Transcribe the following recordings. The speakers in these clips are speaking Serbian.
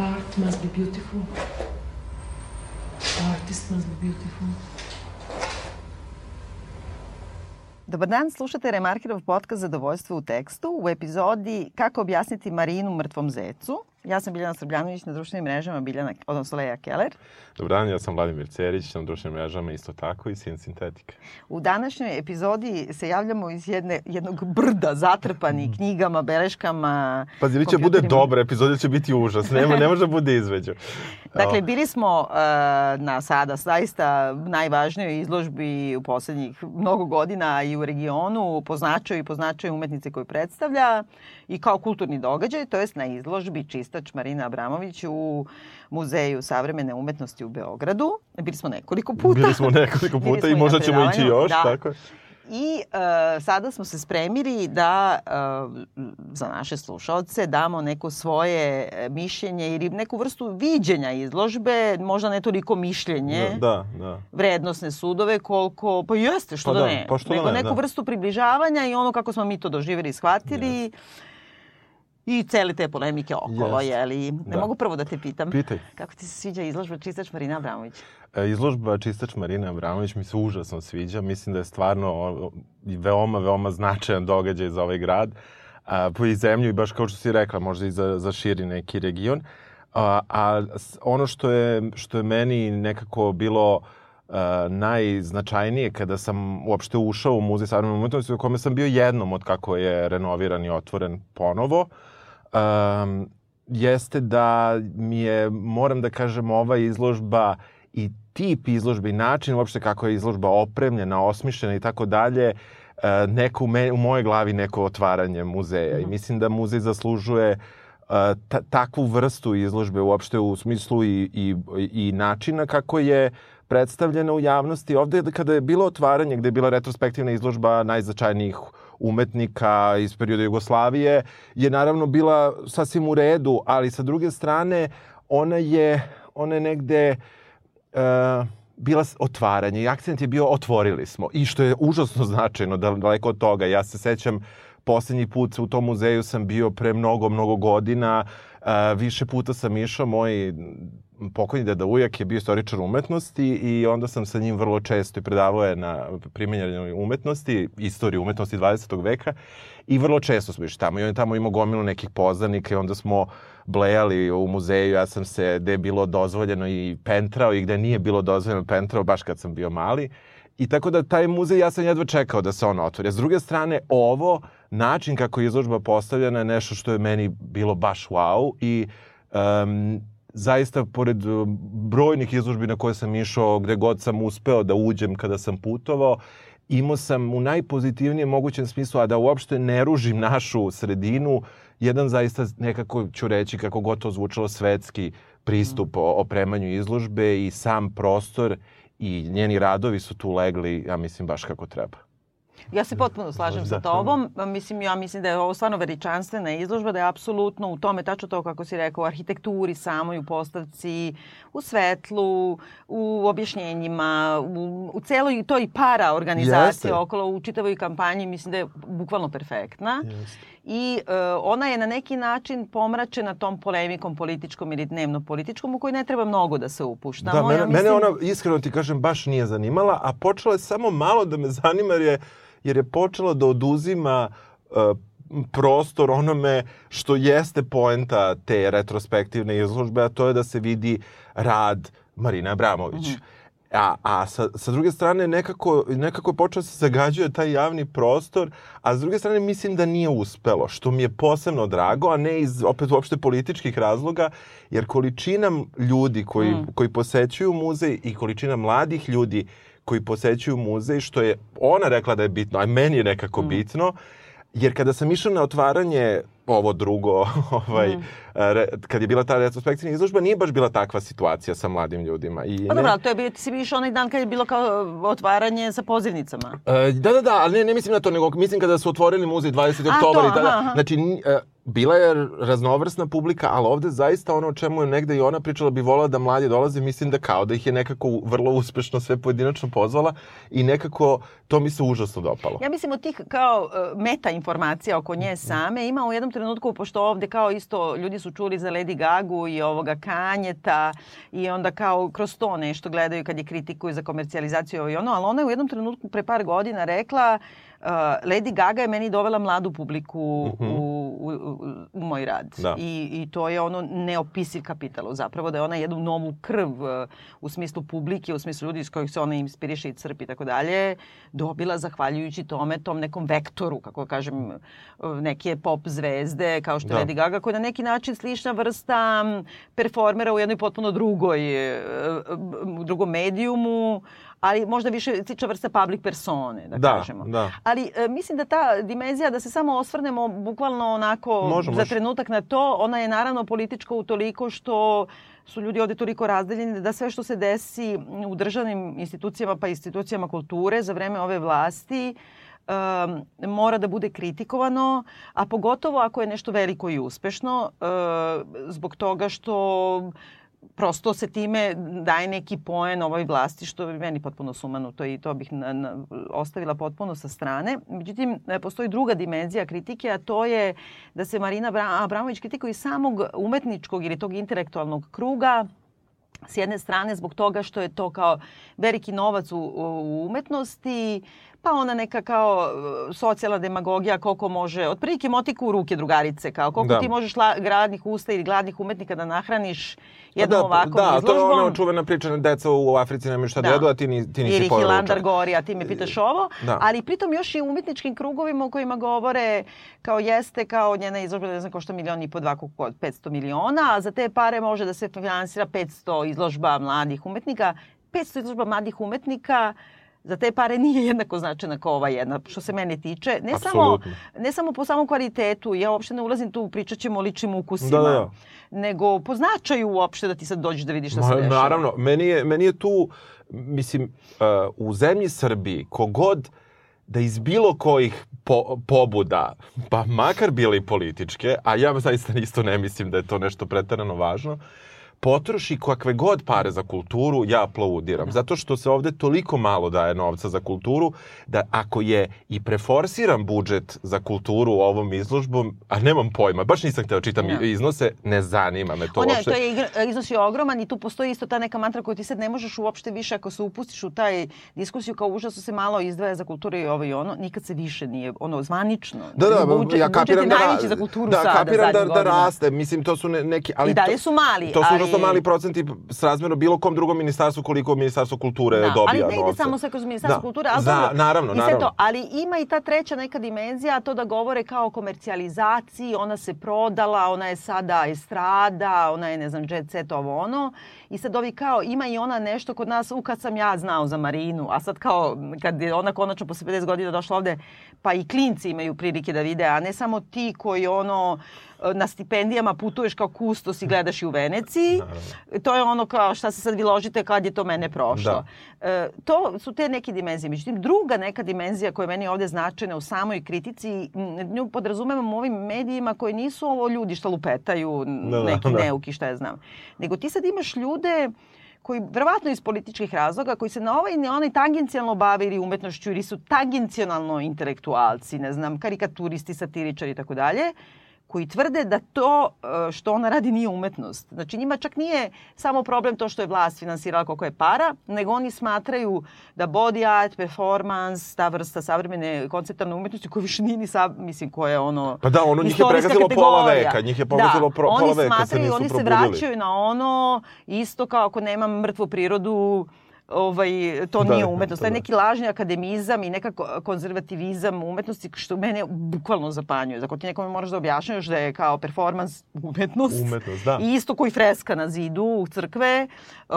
Art must be beautiful. Artist must be beautiful. Dobar dan, slušate Remarkirov podcast Zadovoljstvo u tekstu u epizodi Kako objasniti Marinu mrtvom zecu. Ja sam Biljana Srbljanović na društvenim mrežama, Biljana, odnosno Leja Keller. Dobar dan, ja sam Vladimir Cerić, na društvenim mrežama isto tako i Sin Sintetika. U današnjoj epizodi se javljamo iz jedne, jednog brda zatrpani Mhm. knjigama, beleškama, Pazi, ili će bude dobra epizoda, ili će biti užas. Nema, ne može da bude izveđu. Dakle, bili smo uh, na sada zaista najvažnijoj izložbi u poslednjih mnogo godina i u regionu po značaju i po značaju umetnice koju predstavlja i kao kulturni događaj, to jest na izložbi Čistač Marina Abramović u Muzeju savremene umetnosti u Beogradu. Bili smo nekoliko puta. Bili smo nekoliko puta i možda ćemo ići još, da. tako. I uh, sada smo se spremili da uh, za naše slušalce damo neko svoje e, mišljenje ili neku vrstu viđenja izložbe, možda ne toliko mišljenje, Da, da. vrednostne sudove, koliko, pa jeste, što Pa da, da, ne, pa što da nego ne, neku da. vrstu približavanja i ono kako smo mi to doživjeli i shvatili. I cele te polemike okolo, Jeste. jeli? Ne Da. mogu prvo da te pitam. Pitaj. Kako ti se sviđa izložba Čistač Marina Abramović? E, Izložba Čistač Marina Abramović mi se užasno sviđa. Mislim da je stvarno veoma, veoma značajan događaj za ovaj grad. A, po i zemlju i baš kao što si rekla, možda i za, za širi neki region. A, a ono što je, što je meni nekako bilo a, najznačajnije kada sam uopšte ušao u Muzej savremene umetnosti u kome sam bio jednom od kako je renoviran i otvoren ponovo, um, jeste da mi je, moram da kažem, ova izložba i tip izložbe i način uopšte kako je izložba opremljena, osmišljena i tako dalje, e, neko u, me, u mojoj glavi neko otvaranje muzeja. I mislim da muzej zaslužuje e, ta, takvu vrstu izložbe uopšte u smislu i, i, i načina kako je predstavljena u javnosti. Ovde kada je bilo otvaranje, gde je bila retrospektivna izložba najznačajnijih umetnika iz perioda Jugoslavije, je naravno bila sasvim u redu, ali sa druge strane ona je, ona je negde e, bila otvaranje i akcent je bio otvorili smo. I što je užasno značajno da daleko od toga. Ja se sećam poslednji put u tom muzeju sam bio pre mnogo mnogo godina e, više puta sam išao moj pokojni deda Ujak je bio istoričar umetnosti i onda sam sa njim vrlo često i predavao je na primenjanju umetnosti, istoriju umetnosti 20. veka i vrlo često smo išli tamo i on je tamo imao gomilu nekih poznanika i onda smo blejali u muzeju, ja sam se gde je bilo dozvoljeno i pentrao i gde nije bilo dozvoljeno pentrao baš kad sam bio mali. I tako da taj muzej ja sam jedva čekao da se on otvori. S druge strane, ovo, način kako je izložba postavljena je nešto što je meni bilo baš wow i um, zaista pored um, brojnih izložbi na koje sam išao, gde god sam uspeo da uđem kada sam putovao, imao sam u najpozitivnijem mogućem smislu, a da uopšte ne ružim našu sredinu, jedan zaista nekako ću reći kako god to zvučalo svetski pristup o opremanju izložbe i sam prostor i njeni radovi su tu legli, ja mislim, baš kako treba. Ja se potpuno slažem sa Da. tobom. Mislim, ja mislim da je ovo stvarno veličanstvena izložba, da je apsolutno u tome, tačno to kako si rekao, u arhitekturi samoj, u postavci, u svetlu, u objašnjenjima, u, u celoj toj para organizaciji Jeste. okolo, u čitavoj kampanji, mislim da je bukvalno perfektna. Jeste. I e, ona je na neki način pomračena tom polemikom političkom ili dnevno političkom u kojoj ne treba mnogo da se upuštamo. Da, mene, ja mene ona, iskreno ti kažem, baš nije zanimala, a počela je samo malo da me zanima jer je, jer je počela da oduzima uh, prostor onome što jeste poenta te retrospektivne izložbe, a to je da se vidi rad Marina Abramović. A, a sa, sa druge strane nekako, nekako je počeo se zagađuje taj javni prostor, a s druge strane mislim da nije uspelo, što mi je posebno drago, a ne iz opet uopšte političkih razloga, jer količina ljudi koji, Mm. koji posećuju muzej i količina mladih ljudi koji posećuju muzej, što je ona rekla da je bitno, a meni je nekako Mm. bitno, jer kada sam išao na otvaranje ovo drugo, ovaj, Mm. re, kad je bila ta retrospektivna izložba, nije baš bila takva situacija sa mladim ljudima. I Pa ne- dobro, ali to je bio, ti si išao onaj dan kad je bilo kao otvaranje sa pozivnicama. E, da, da, da, ali ne, ne mislim na to, nego mislim kada su otvorili muzej 20. A, oktobar to, i tada. aha, aha. Znači, e, bila je raznovrsna publika, ali ovde zaista ono o čemu je negde i ona pričala bi volala da mladi dolaze, mislim da kao da ih je nekako vrlo uspešno sve pojedinačno pozvala i nekako to mi se užasno dopalo. Ja mislim od tih kao e, meta informacija oko nje same ima u jednom jednom trenutku, pošto ovde kao isto ljudi su čuli za Lady Gagu i ovoga Kanjeta i onda kao kroz to nešto gledaju kad je kritikuju za komercijalizaciju ovo i ono, ali ona je u jednom trenutku pre par godina rekla Uh, Lady Gaga je meni dovela mladu publiku uh -huh. u, u, u moj rad. Da. I, I to je ono neopisiv kapital. Zapravo da je ona jednu novu krv uh, u smislu publike, u smislu ljudi iz kojih se ona inspiriše i crpi i tako dalje, dobila zahvaljujući tome, tom nekom vektoru, kako kažem, uh, neke pop zvezde kao što je da. Lady Gaga, koja je na neki način slična vrsta performera u jednoj potpuno drugoj, uh, drugom medijumu, ali možda više slična vrsta public persone, da, da kažemo. Da. Ali e, mislim da ta dimenzija, da se samo osvrnemo bukvalno onako može, za može. trenutak na to, ona je naravno politička utoliko što su ljudi ovde toliko razdeljeni da sve što se desi u državnim institucijama pa institucijama kulture za vreme ove vlasti um, mora da bude kritikovano, a pogotovo ako je nešto veliko i uspešno, uh, zbog toga što prosto se time daje neki poen ovoj vlasti, što je meni potpuno sumanuto i to bih na, na, ostavila potpuno sa strane. Međutim, e, postoji druga dimenzija kritike, a to je da se Marina Abramović kritikuje iz samog umetničkog ili tog intelektualnog kruga, s jedne strane zbog toga što je to kao veliki novac u, u umetnosti, pa ona neka kao e, socijalna demagogija koliko može, otprilike motiku u ruke drugarice, kao koliko da. ti možeš la, gradnih usta ili gladnih umetnika da nahraniš jednom da, ovakvom da, izložbom. Da, to je ono čuvena priča na deca u Africi nemaju šta da, da jedu, a ti, ni, ti nisi Ili Hilandar gori, a ti me pitaš ovo. Da. Ali pritom još i umetničkim krugovima u kojima govore kao jeste, kao njena izložba, ne znam košta milion i po dva, koliko 500 miliona, a za te pare može da se finansira 500 izložba mladih umetnika. 500 izložba mladih umetnika za te pare nije jednako značajna kao ova jedna, što se mene tiče. Ne, samo, ne samo po samom kvalitetu, ja uopšte ne ulazim tu, pričat ćemo o ličnim ukusima, da, da, da. nego po značaju uopšte da ti sad dođeš da vidiš šta se dešava. Naravno, meni je, meni je tu, mislim, uh, u zemlji Srbiji, kogod da iz bilo kojih po, pobuda, pa makar bili političke, a ja zaista isto ne mislim da je to nešto pretarano važno, uh, potroši kakve god pare za kulturu, ja aplaudiram. Da. Zato što se ovde toliko malo daje novca za kulturu, da ako je i preforsiran budžet za kulturu ovom izložbom, a nemam pojma, baš nisam hteo da čitam ja. Da. iznose, ne zanima me to o, ne, uopšte. To je iznos je ogroman i tu postoji isto ta neka mantra koju ti sad ne možeš uopšte više ako se upustiš u taj diskusiju kao užasno se malo izdvaja za kulturu i ovo i ono, nikad se više nije ono zvanično. Da, da, budžet, ja kapiram da, najveći za kulturu da, sada, kapiram da, da raste, mislim to su ne, neki, ali I dalje su mali, to su ali užasno mali procenti srazmjerno bilo kom drugom ministarstvu koliko ministarstvo kulture da, dobija ali ne ide samo sve kroz ministarstvo da. kulture, ali dobro, naravno, i naravno. to, ali ima i ta treća neka dimenzija, to da govore kao o komercijalizaciji, ona se prodala, ona je sada estrada, ona je, ne znam, jet set, ovo ono. I sad ovi kao, ima i ona nešto kod nas, u kad sam ja znao za Marinu, a sad kao, kad je ona konačno posle 50 godina došla ovde, pa i klinci imaju prilike da vide, a ne samo ti koji ono, na stipendijama putuješ kao kustos i gledaš i u Veneciji. Naravno. To je ono kao šta se sad vi ložite kad je to mene prošlo. Da. E, to su te neke dimenzije. Međutim, druga neka dimenzija koja je meni ovde značajna u samoj kritici, nju podrazumevam u ovim medijima koji nisu ovo ljudi što lupetaju, da, da neki da, neuki, šta ja znam. Nego ti sad imaš ljude koji verovatno iz političkih razloga, koji se na ovaj ili onaj tangencijalno bavili umetnošću ili su tangencionalno intelektualci, ne znam, karikaturisti, satiričari i tako dalje, koji tvrde da to e, što ona radi nije umetnost. Znači njima čak nije samo problem to što je vlast finansirala koliko je para, nego oni smatraju da body art, performance, ta vrsta savremene konceptarne umetnosti koja više nije ni sa, mislim, koja je ono... Pa da, ono njih je pregazilo pola veka, njih je pogazilo da, pola veka, smatraju, se nisu oni probudili. se vraćaju na ono, isto kao ako nemam mrtvu prirodu, ovaj, to da, nije umetnost. To je da. neki lažni akademizam i neka konzervativizam umetnosti što mene bukvalno zapanjuje. Zato ti nekome moraš da objašnjaš da je kao performans umetnost. Umetnost, da. I isto koji freska na zidu u crkve.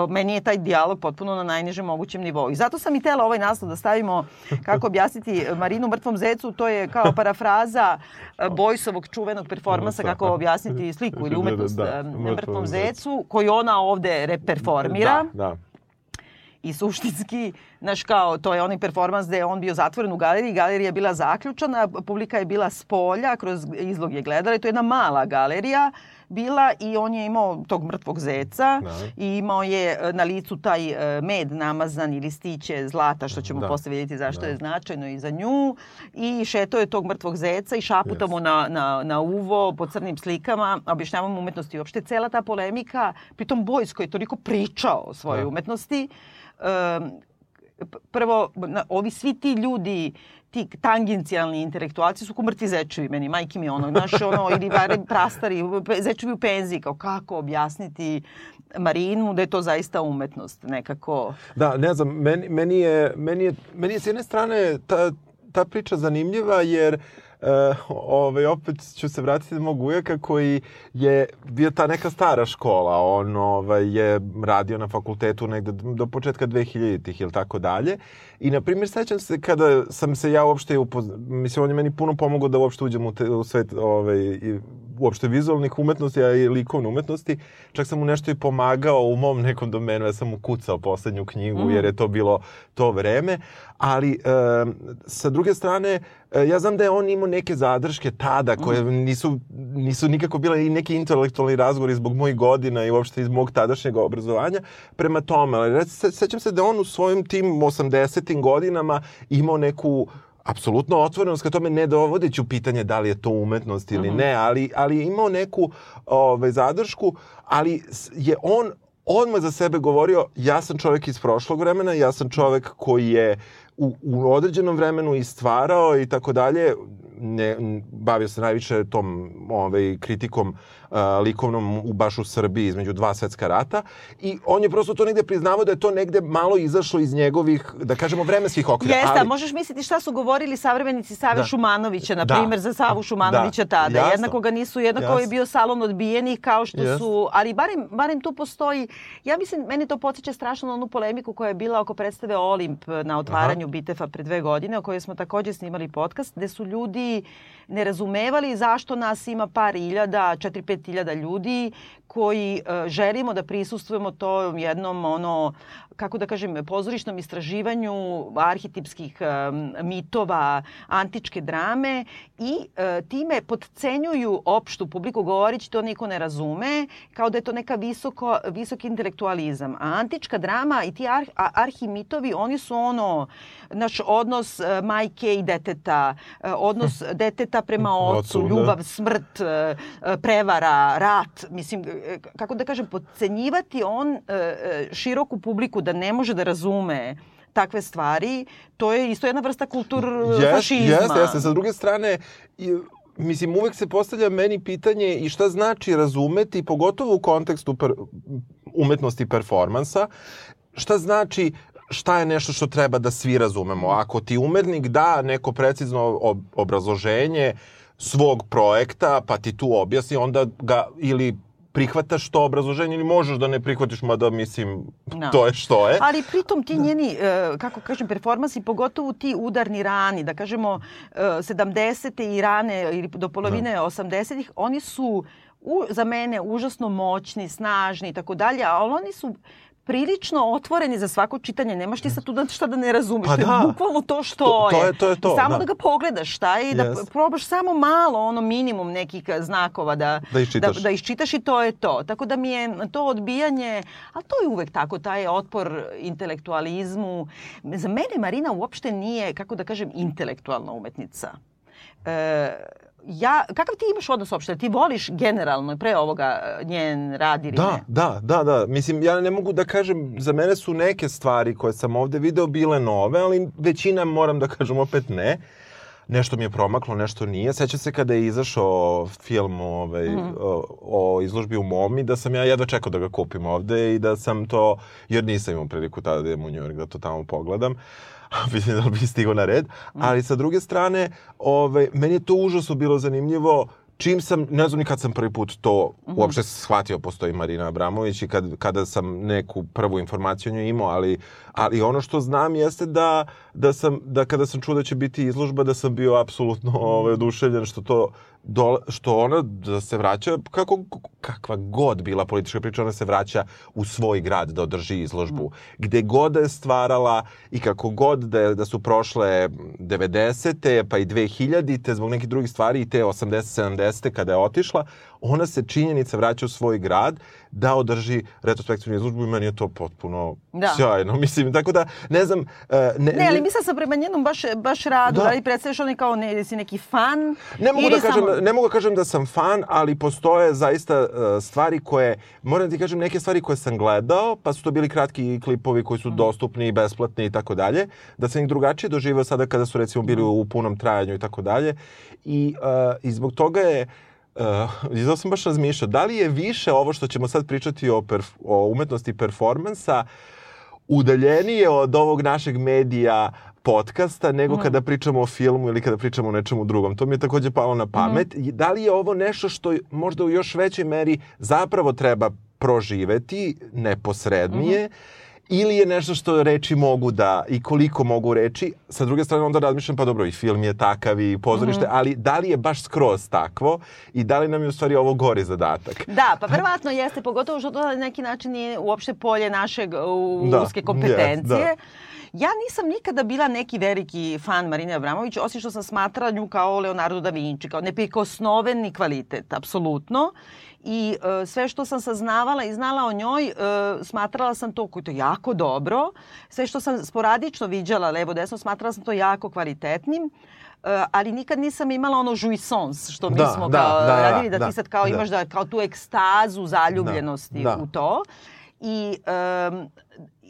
Meni je taj dijalog potpuno na najnižem mogućem nivou. I zato sam i tela ovaj naslov da stavimo kako objasniti Marinu mrtvom zecu. To je kao parafraza Bojsovog čuvenog performansa kako objasniti sliku ili umetnost da, da, mrtvom zecu koju ona ovde reperformira. Da, da i suštinski, znaš kao, to je onaj performans gde je on bio zatvoren u galeriji, galerija je bila zaključana, publika je bila s polja, kroz izlog je gledala i to je jedna mala galerija, bila i on je imao tog mrtvog zeca Da. i imao je e, na licu taj e, med namazan i listiće zlata, što ćemo Da. posle vidjeti zašto Da. je značajno i za nju. I šetao je tog mrtvog zeca i šaputa Yes. mu na, na, na uvo po crnim slikama, objašnjavam umetnosti. I uopšte cela ta polemika, pritom Bojs koji je toliko pričao o svojoj Da. umetnosti, um, prvo, na, ovi svi ti ljudi, ti tangencijalni intelektualci su ko mrtvi zečevi meni, majke mi ono, znaš, ono, ili barem prastari, zečevi u penziji, kao kako objasniti Marinu da je to zaista umetnost, nekako. Da, ne znam, meni, meni, je, meni, je, meni je s jedne strane ta, ta priča zanimljiva jer Uh, ovaj, opet ću se vratiti na mog ujaka koji je bio ta neka stara škola. On ovaj, je radio na fakultetu negde do početka 2000-ih ili tako dalje. I, na primjer, sećam se kada sam se ja uopšte upoz... Mislim, on je meni puno pomogao da uopšte uđem u, te, u svet ovaj, i, uopšte vizualnih umetnosti, a i likovne umetnosti. Čak sam mu nešto i pomagao u mom nekom domenu. Ja sam mu kucao poslednju knjigu Mhm. jer je to bilo to vreme. Ali, e, sa druge strane, e, ja znam da je on imao neke zadrške tada koje Mhm. nisu, nisu nikako bile i neki intelektualni razgovori zbog mojih godina i uopšte iz mog tadašnjeg obrazovanja prema tome. Ali se, sećam se da on u svojim tim 80. godinama imao neku apsolutno otvorenost ka tome ne dovodeći u pitanje da li je to umetnost ili Mhm. ne, ali, ali je imao neku ovaj, zadršku, ali je on odmah za sebe govorio ja sam čovjek iz prošlog vremena, ja sam čovjek koji je u, u određenom vremenu i stvarao i tako dalje, ne, bavio se najviše tom ovaj, kritikom uh, likovnom u, baš u Srbiji između dva svetska rata i on je prosto to negde priznavao da je to negde malo izašlo iz njegovih, da kažemo, vremenskih okvira. Jeste, ali, možeš misliti šta su govorili savremenici Save Da. Šumanovića, na Da. za Savu Šumanovića Da. tada. Jasno. Jednako ga nisu, jednako je Jasno. bio salon odbijenih, kao što Jeste. su, ali barem, barem tu postoji, ja mislim, meni to podsjeća strašno na onu polemiku koja je bila oko predstave Olimp na otvaranju Bitefa pre dve godine, o kojoj smo takođe snimali podcast, gde su ljudi ne razumevali zašto nas ima par iljada, 4-5 iljada ljudi koji e, želimo da prisustvujemo tom jednom ono kako da kažem pozorišnom istraživanju arhetipskih mitova antičke drame i e, time podcenjuju opštu publiku govoreći to niko ne razume kao da je to neka visoko visoki intelektualizam a antička drama i ti ar, arhimitovi oni su ono naš odnos e, majke i deteta e, odnos deteta prema ocu da. ljubav smrt prevara rat mislim kako da kažem podcenjivati on široku publiku da ne može da razume takve stvari, to je isto jedna vrsta kultur fašizma. Jeste, jeste. Sa druge strane, mislim, uvek se postavlja meni pitanje i šta znači razumeti, pogotovo u kontekstu per, umetnosti performansa, šta znači šta je nešto što treba da svi razumemo. Ako ti umetnik da neko precizno ob obrazloženje svog projekta, pa ti tu objasni, onda ga ili prihvataš to obrazloženje ili možeš da ne prihvatiš, mada mislim, Da. to je što je. Ali pritom ti njeni, e, kako kažem, performansi, pogotovo ti udarni rani, da kažemo e, 70. i rane ili do polovine 80-ih, oni su u, za mene užasno moćni, snažni i tako dalje, ali oni su prilično otvoreni za svako čitanje. Nemaš ti sad tu da šta da ne razumeš. Pa to je da. bukvalno to što To- to je. to je to, samo da. da. ga pogledaš šta je i da Jest. probaš samo malo, ono minimum nekih znakova da, Da iščitaš. da, da iščitaš i to je to. Tako da mi je to odbijanje, a to je uvek tako, taj otpor intelektualizmu. Za mene Marina uopšte nije, kako da kažem, intelektualna umetnica. E, ja, kakav ti imaš odnos uopšte? Ti voliš generalno pre ovoga e, njen rad ili Da, ne? da, da, da. Mislim, ja ne mogu da kažem, za mene su neke stvari koje sam ovde video bile nove, ali većina, moram da kažem, opet ne. Nešto mi je promaklo, nešto nije. Sećam se kada je izašao film ovaj, Mhm. o, o izložbi u Momi, da sam ja jedva čekao da ga kupim ovde i da sam to, jer nisam imao priliku tada da idem u New York, da to tamo pogledam. Vidim da li bi stigao na red. Ali sa druge strane, ovaj, meni je to užasno bilo zanimljivo čim sam, ne znam ni kad sam prvi put to Mhm. uopšte shvatio postoji Marina Abramović i kad, kada sam neku prvu informaciju o njoj imao, ali, ali ono što znam jeste da, da, sam, da kada sam čuo da će biti izložba, da sam bio apsolutno ovaj, oduševljen što to do, što ona da se vraća, kako, kakva god bila politička priča, ona se vraća u svoj grad da održi izložbu. Gde god je stvarala i kako god da, je, da su prošle 90. pa i 2000. zbog nekih drugih stvari i te 80. 70. kada je otišla, ona se činjenica vraća u svoj grad da održi retrospektivnu izložbu i meni je to potpuno Da. sjajno. Mislim, tako da, ne znam... e, Ne, Ne, ali mislim sam prema njenom baš, baš radu, Da. da. li predstavljaš oni kao ne, da si neki fan? Ne mogu, da kažem, samo- ne mogu da kažem da sam fan, ali postoje zaista uh, stvari koje, moram da ti kažem, neke stvari koje sam gledao, pa su to bili kratki klipovi koji su dostupni, besplatni i tako dalje, da sam ih drugačije doživao sada kada su recimo bili u punom trajanju i tako dalje. I, uh, I zbog toga je Uh, izdao sam baš razmišljao, da li je više ovo što ćemo sad pričati o, perf o umetnosti performansa udaljenije od ovog našeg medija podcasta nego kada pričamo o filmu ili kada pričamo o nečemu drugom. To mi je takođe palo na pamet. I Da li je ovo nešto što možda u još većoj meri zapravo treba proživeti neposrednije ili je nešto što reči mogu da i koliko mogu reči. Sa druge strane onda razmišljam pa dobro i film je takav i pozorište, ali da li je baš skroz takvo i da li nam je u stvari ovo gori zadatak? Da, pa verovatno jeste, pogotovo što to na neki način nije uopšte polje našeg uh, Da, uske kompetencije. jest, Ja nisam nikada bila neki veliki fan Marine Abramović, osim što sam smatrala nju kao Leonardo da Vinci, kao neprikosnoveni kvalitet, apsolutno. I e, sve što sam saznavala i znala o njoj, e, smatrala sam to, to jako dobro. Sve što sam sporadično viđala levo desno, smatrala sam to jako kvalitetnim. E, ali nikad nisam imala ono jouissance što mi Da, smo da, kao da, radili, da, da, ti sad kao da. imaš da kao tu ekstazu zaljubljenosti Da, da. u to. I um,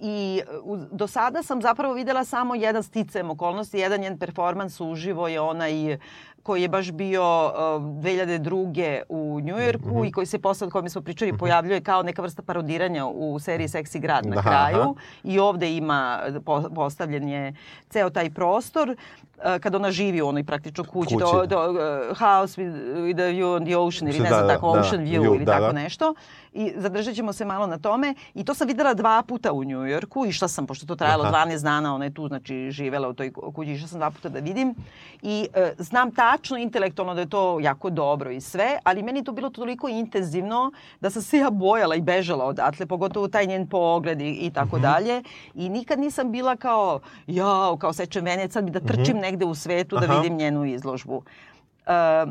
i u, do sada sam zapravo videla samo jedan sticajem okolnosti, jedan njen performans uživo je onaj koji je baš bio uh, 2002. u Njujorku Mhm. i koji se posle, o kojem smo pričali, pojavljuje kao neka vrsta parodiranja u seriji Seksi grad na Aha, kraju. aha. I ovde ima, po, postavljen je ceo taj prostor uh, kad ona živi u onoj praktično kući, Kući, do, do, uh, house with, with a view on the ocean ili ne Da, znam da, tako, da, ocean view view, ili da, tako da. nešto. I zadržat ćemo se malo na tome. I to sam videla dva puta u Njujorku. Išla sam, pošto to trajalo Aha. 12 dana, ona je tu, znači, živela u toj kući. Išla sam dva puta da vidim. I e, znam tačno intelektualno da je to jako dobro i sve, ali meni to bilo toliko intenzivno da sam se ja bojala i bežala odatle, pogotovo taj njen pogled i, i tako dalje. I nikad nisam bila kao, jao, kao sečem venec, sad bi da trčim negde u svetu da Aha. vidim njenu izložbu. E,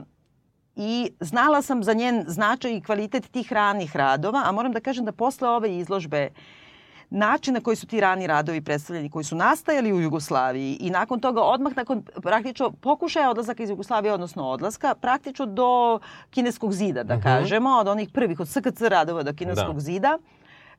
i znala sam za njen značaj i kvalitet tih ranih radova, a moram da kažem da posle ove izložbe način na koji su ti rani radovi predstavljeni, koji su nastajali u Jugoslaviji i nakon toga odmah nakon praktično pokušaja odlazaka iz Jugoslavije, odnosno odlaska, praktično do kineskog zida, da kažemo, od onih prvih, od SKC radova do kineskog Da. zida,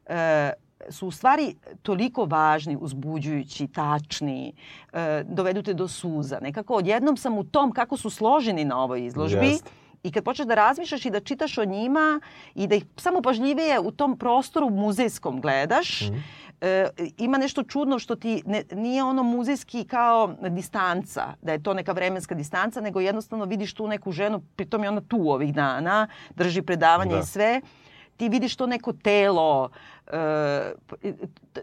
e, su u stvari toliko važni, uzbuđujući, tačni, e, dovedu te do suza. Nekako odjednom sam u tom kako su složeni na ovoj izložbi Jest. i kad počneš da razmišljaš i da čitaš o njima i da ih samo pažljivije u tom prostoru muzejskom gledaš, Mhm. e, ima nešto čudno što ti ne, nije ono muzejski kao distanca, da je to neka vremenska distanca, nego jednostavno vidiš tu neku ženu, pritom je ona tu ovih dana, drži predavanje Da. i sve, ti vidiš to neko telo,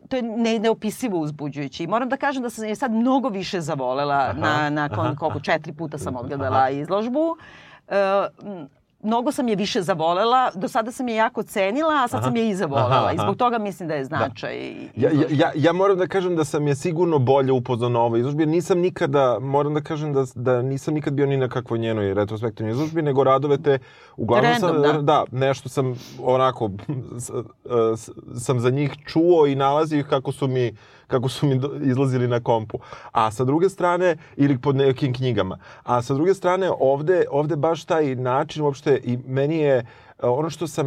to je ne, neopisivo uzbuđujuće. I moram da kažem da sam je sad mnogo više zavolela Aha, na, nakon aha, koliko, četiri puta sam odgledala izložbu. E, m, mnogo sam je više zavolela, do sada sam je jako cenila, a sad Aha, sam je i zavolela. aha, I aha. zbog toga mislim da je značaj. Ja, ja, ja, ja moram da kažem da sam je sigurno bolje upoznao na ovoj izložbi. Nisam nikada, moram da kažem da, da nisam nikad bio ni na kakvoj njenoj retrospektivnoj izložbi, nego radove te, uglavnom Random, sam, da. nešto sam onako, sam za njih čuo i nalazio ih kako su mi kako su mi do- izlazili na kompu. A sa druge strane, ili pod nekim knjigama. A sa druge strane, ovde, ovde baš taj način uopšte, i meni je e, ono što sam,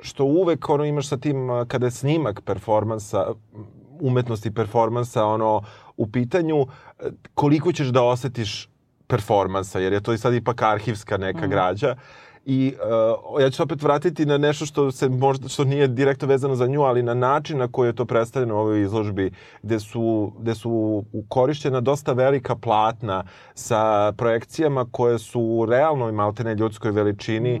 što uvek ono imaš sa tim, a, kada je snimak performansa, umetnosti performansa, ono, u pitanju, e, koliko ćeš da osetiš performansa, jer je to i sad ipak arhivska neka građa. I uh, ja ću opet vratiti na nešto što se možda što nije direktno vezano za nju, ali na način na koji je to predstavljeno u ovoj izložbi, gde su, gde su korišćena dosta velika platna sa projekcijama koje su u realnoj maltene ljudskoj veličini e,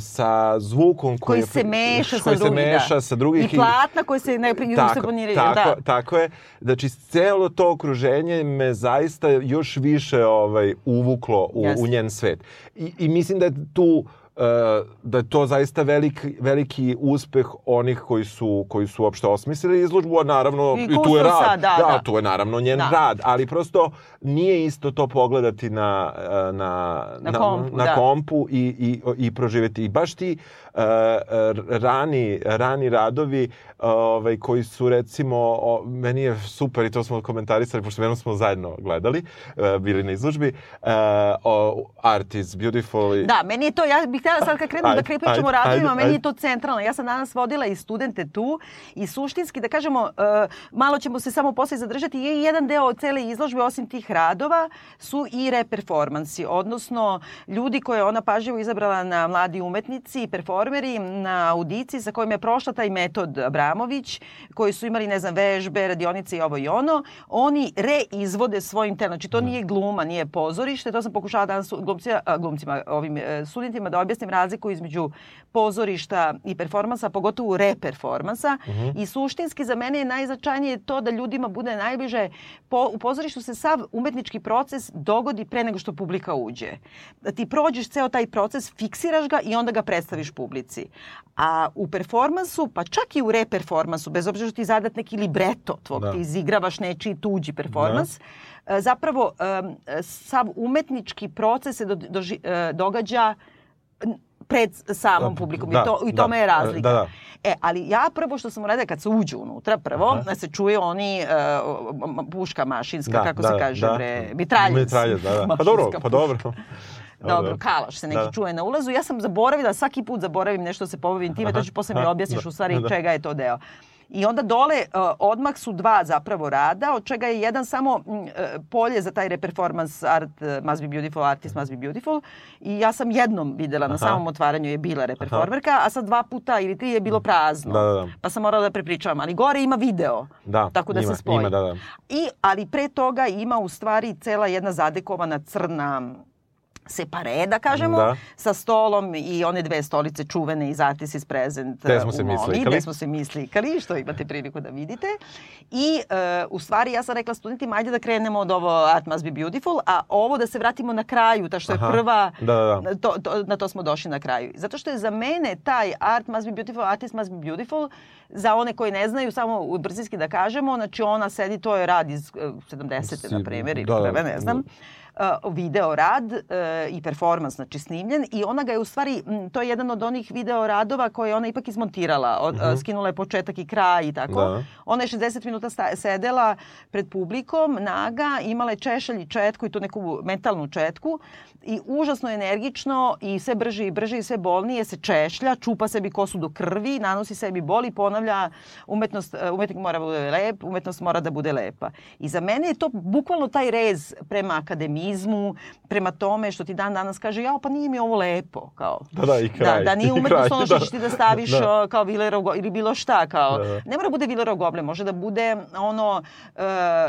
sa zvukom koji, Koji se meša sa koji se drugim, da. meša sa drugih I platna koje se ne tako, se poniraju. tako, Da. tako je. Znači, celo to okruženje me zaista još više ovaj, uvuklo u, Jeste. u njen svet. I, I mislim da je tu e, da je to zaista veliki, veliki uspeh onih koji su, koji su uopšte osmislili izložbu, a naravno I i, tu je rad. da, da. tu je naravno njen Da. rad, ali prosto nije isto to pogledati na, e, na, Na kompu, na da. kompu i, i, i proživeti. I baš ti rani, rani radovi ovaj, koji su recimo, o, meni je super i to smo komentarisali, pošto jednom smo zajedno gledali, e, bili na izložbi, e, o, Art is beautiful. i- Da, meni je to, ja bih htjela sad kad Ajde, da pričamo o radovima, meni je to centralno. Ja sam danas vodila i studente tu i suštinski, da kažemo, malo ćemo se samo posle zadržati, je jedan deo od cele izložbe, osim tih radova, su i reperformansi, odnosno ljudi koje je ona pažljivo izabrala na mladi umetnici i performeri na audiciji sa kojim je prošla taj metod Abramović, koji su imali, ne znam, vežbe, radionice i ovo i ono, oni reizvode svojim telom. Znači, to nije gluma, nije pozorište, to sam pokušala danas glumcima, glumcima ovim e, studentima da objasnim razliku između pozorišta i performansa, pogotovo reperformansa. I suštinski za mene je najznačajnije to da ljudima bude najbliže. Po, u pozorištu se sav umetnički proces dogodi pre nego što publika uđe. Da ti prođeš ceo taj proces, fiksiraš ga i onda ga predstaviš publici. A u performansu, pa čak i u reperformansu, bez obzira što ti zadat neki libreto tvog, Da. ti izigravaš nečiji tuđi performans, e, zapravo em, sav umetnički proces se do, doži- e, događa pred samom Da, publikom da, i, to, i da, tome je razlika. da, da. E, ali ja prvo što sam uradila kad se uđu unutra, prvo, Aha. da se čuje oni uh, puška mašinska, Da, kako da, se kaže, da. bre, mitraljec. Mitraljec, da, da. Pa dobro, pa dobro. Dobro, kalaš se neki Da. čuje na ulazu. Ja sam zaboravila, svaki put zaboravim nešto da se pobavim time, to ću posle mi aha, objasniš da, u stvari da. čega je to deo. I onda dole uh, odmah su dva zapravo rada, od čega je jedan samo mm, uh, polje za taj reperformans art uh, must be beautiful, artist must be beautiful. I ja sam jednom videla na Aha. samom otvaranju je bila reperformerka, a sad dva puta ili tri je bilo prazno. Da, da, da. Pa sam morala da prepričavam. Ali gore ima video, Da, tako da ima, se spoji. ima, da, da. I, ali pre toga ima u stvari cela jedna zadekovana crna separe, da kažemo, Da. sa stolom i one dve stolice čuvene iz Artis is Present Gde smo se u Moni, slikali. gde smo se mi slikali, što imate priliku da vidite. I uh, u stvari ja sam rekla studentima, ajde da krenemo od ovo Art Must Be Beautiful, a ovo da se vratimo na kraju, ta što je Aha. prva, Da, da, da. To, to, na to smo došli na kraju. Zato što je za mene taj Art Must Be Beautiful, Artist Must Be Beautiful, za one koji ne znaju, samo u brzinski da kažemo, znači ona sedi, to je rad iz uh, 70. na primjer, ili Da, da, prve, ne znam da. Uh, video rad uh, i performans, znači snimljen i ona ga je u stvari, to je jedan od onih video radova koje je ona ipak izmontirala, od, uh skinula je početak i kraj i tako. Da. Ona je 60 minuta sta- sedela pred publikom, naga, imala je češalj i četku i tu neku metalnu četku i užasno energično i sve brže i brže i sve bolnije se češlja, čupa sebi kosu do krvi, nanosi sebi bol i ponavlja umetnost, uh, umetnik mora da bude lep, umetnost mora da bude lepa. I za mene je to bukvalno taj rez prema akademizmu, prema tome što ti dan danas kaže, jao pa nije mi ovo lepo, kao. Da, da, i kraj. Da, da nije umetnost kraj, ono što da. ćeš ti da staviš Da. kao Villerov ili bilo šta, kao. Da, da. Ne mora bude Villerov goble, može da bude ono uh,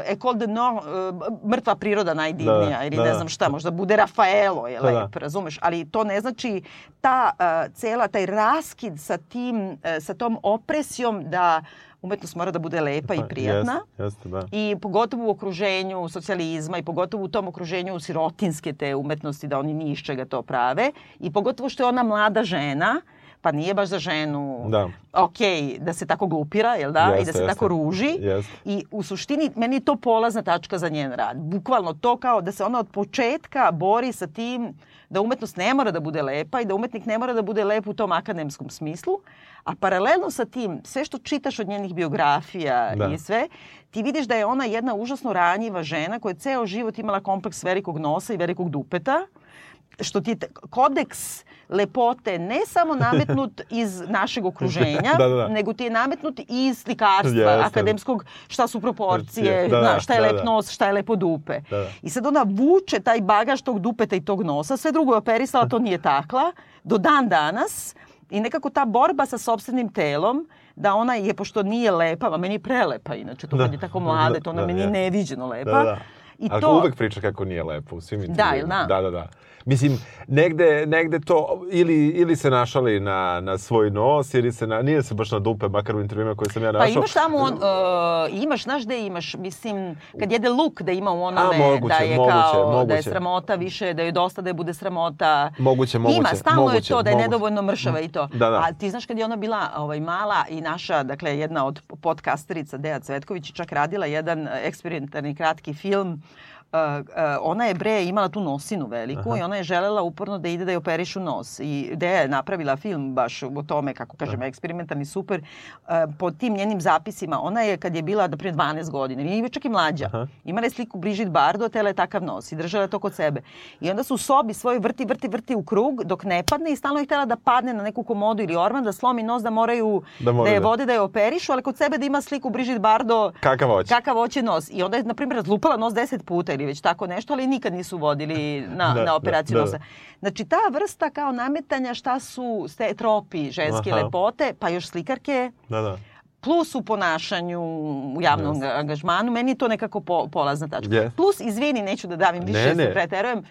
Ecole de Nord, uh, mrtva priroda najdivnija Da, ili da, ne da. znam šta, možda bude Rafaelo je Da, da. lep, razumeš, ali to ne znači ta uh, cela, taj raskid sa tim, uh, sa tom opresijom da umetnost mora da bude lepa i prijatna. Jeste, jeste, da. I pogotovo u okruženju socijalizma i pogotovo u tom okruženju sirotinske te umetnosti da oni ni iz čega to prave. I pogotovo što je ona mlada žena, pa nije baš za ženu Da. ok da se tako glupira, jel da? I da Jeste, se jeste. tako ruži. Jeste. I u suštini meni je to polazna tačka za njen rad. Bukvalno to kao da se ona od početka bori sa tim da umetnost ne mora da bude lepa i da umetnik ne mora da bude lep u tom akademskom smislu, a paralelno sa tim, sve što čitaš od njenih biografija Da. i sve, ti vidiš da je ona jedna užasno ranjiva žena koja je ceo život imala kompleks velikog nosa i velikog dupeta, što ti je kodeks lepote ne samo nametnut iz našeg okruženja, Da, da, da. nego ti je nametnut i iz slikarstva, Jeste. akademskog, šta su proporcije, Da, da, šta je da, lep da. nos, šta je lepo dupe. Da, da. I sad ona vuče taj bagaž tog dupeta i tog nosa, sve drugo je operisala, to nije takla, do dan danas. I nekako ta borba sa sobstvenim telom, da ona je, pošto nije lepa, a meni je prelepa inače, to Da. kad je tako mlade, to ona Da, meni je neviđeno lepa. Da, da. I Ali to, uvek priča kako nije lepo u svim Da, intervjuima. da? Da, da, da. Mislim, negde, negde to, ili, ili se našali na, na svoj nos, ili se na, nije se baš na dupe, makar u intervjuima koje sam ja našao. Pa imaš tamo, on, uh, imaš, znaš gde imaš, mislim, kad jede luk da ima u onome, A, moguće, da je moguće, kao, da je moguće. sramota više, da je dosta da je bude sramota. Moguće, moguće, Ima, stalno moguće, je to da je moguće. nedovoljno mršava i to. Da, da. A ti znaš kad je ona bila ovaj, mala i naša, dakle, jedna od podcasterica, Deja Cvetković, čak radila jedan eksperimentarni kratki film ona je bre imala tu nosinu veliku Aha. i ona je želela uporno da ide da je operišu nos i Deja je napravila film baš o tome kako kažem eksperimentalni super po tim njenim zapisima ona je kad je bila na primjer 12 godina ili čak i mlađa Aha. imala je sliku Brigitte Bardot tela je takav nos i držala to kod sebe i onda su u sobi svoj vrti vrti vrti u krug dok ne padne i stalno je htjela da padne na neku komodu ili orman da slomi nos da moraju Da da, je da- vode da je operišu ali kod sebe da ima sliku Brigitte Bardot Kakav hoće. kakav hoće nos. I onda je, na primjer, razlupala nos deset puta ili već tako nešto, ali nikad nisu vodili na, Da, na operaciju da, da. nosa. Znači, ta vrsta kao nametanja šta su ste tropi ženske Aha. lepote, pa još slikarke, Da, da. plus u ponašanju u javnom Jeste. angažmanu, meni je to nekako po, polazna tačka. Jeste. Plus, izvini, neću da davim više, Ne, ne. preterujem,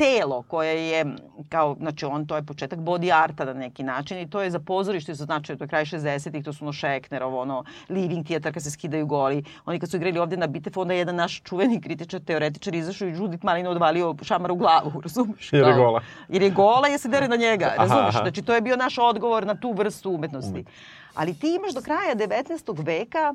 telo koje je kao, znači on, to je početak body arta na neki način i to je za pozorište za značaj, to je kraj 60-ih, to su ono Šeknerovo, ono Living Theater kad se skidaju goli. Oni kad su igrali ovde na Bitev, onda je jedan naš čuveni kritičar, teoretičar izašao i Judith Malina odvalio šamar u glavu, razumeš? Jer je gola. Jer je gola i je se dere na njega, aha. Znači to je bio naš odgovor na tu vrstu umetnosti. Ali ti imaš do kraja 19. veka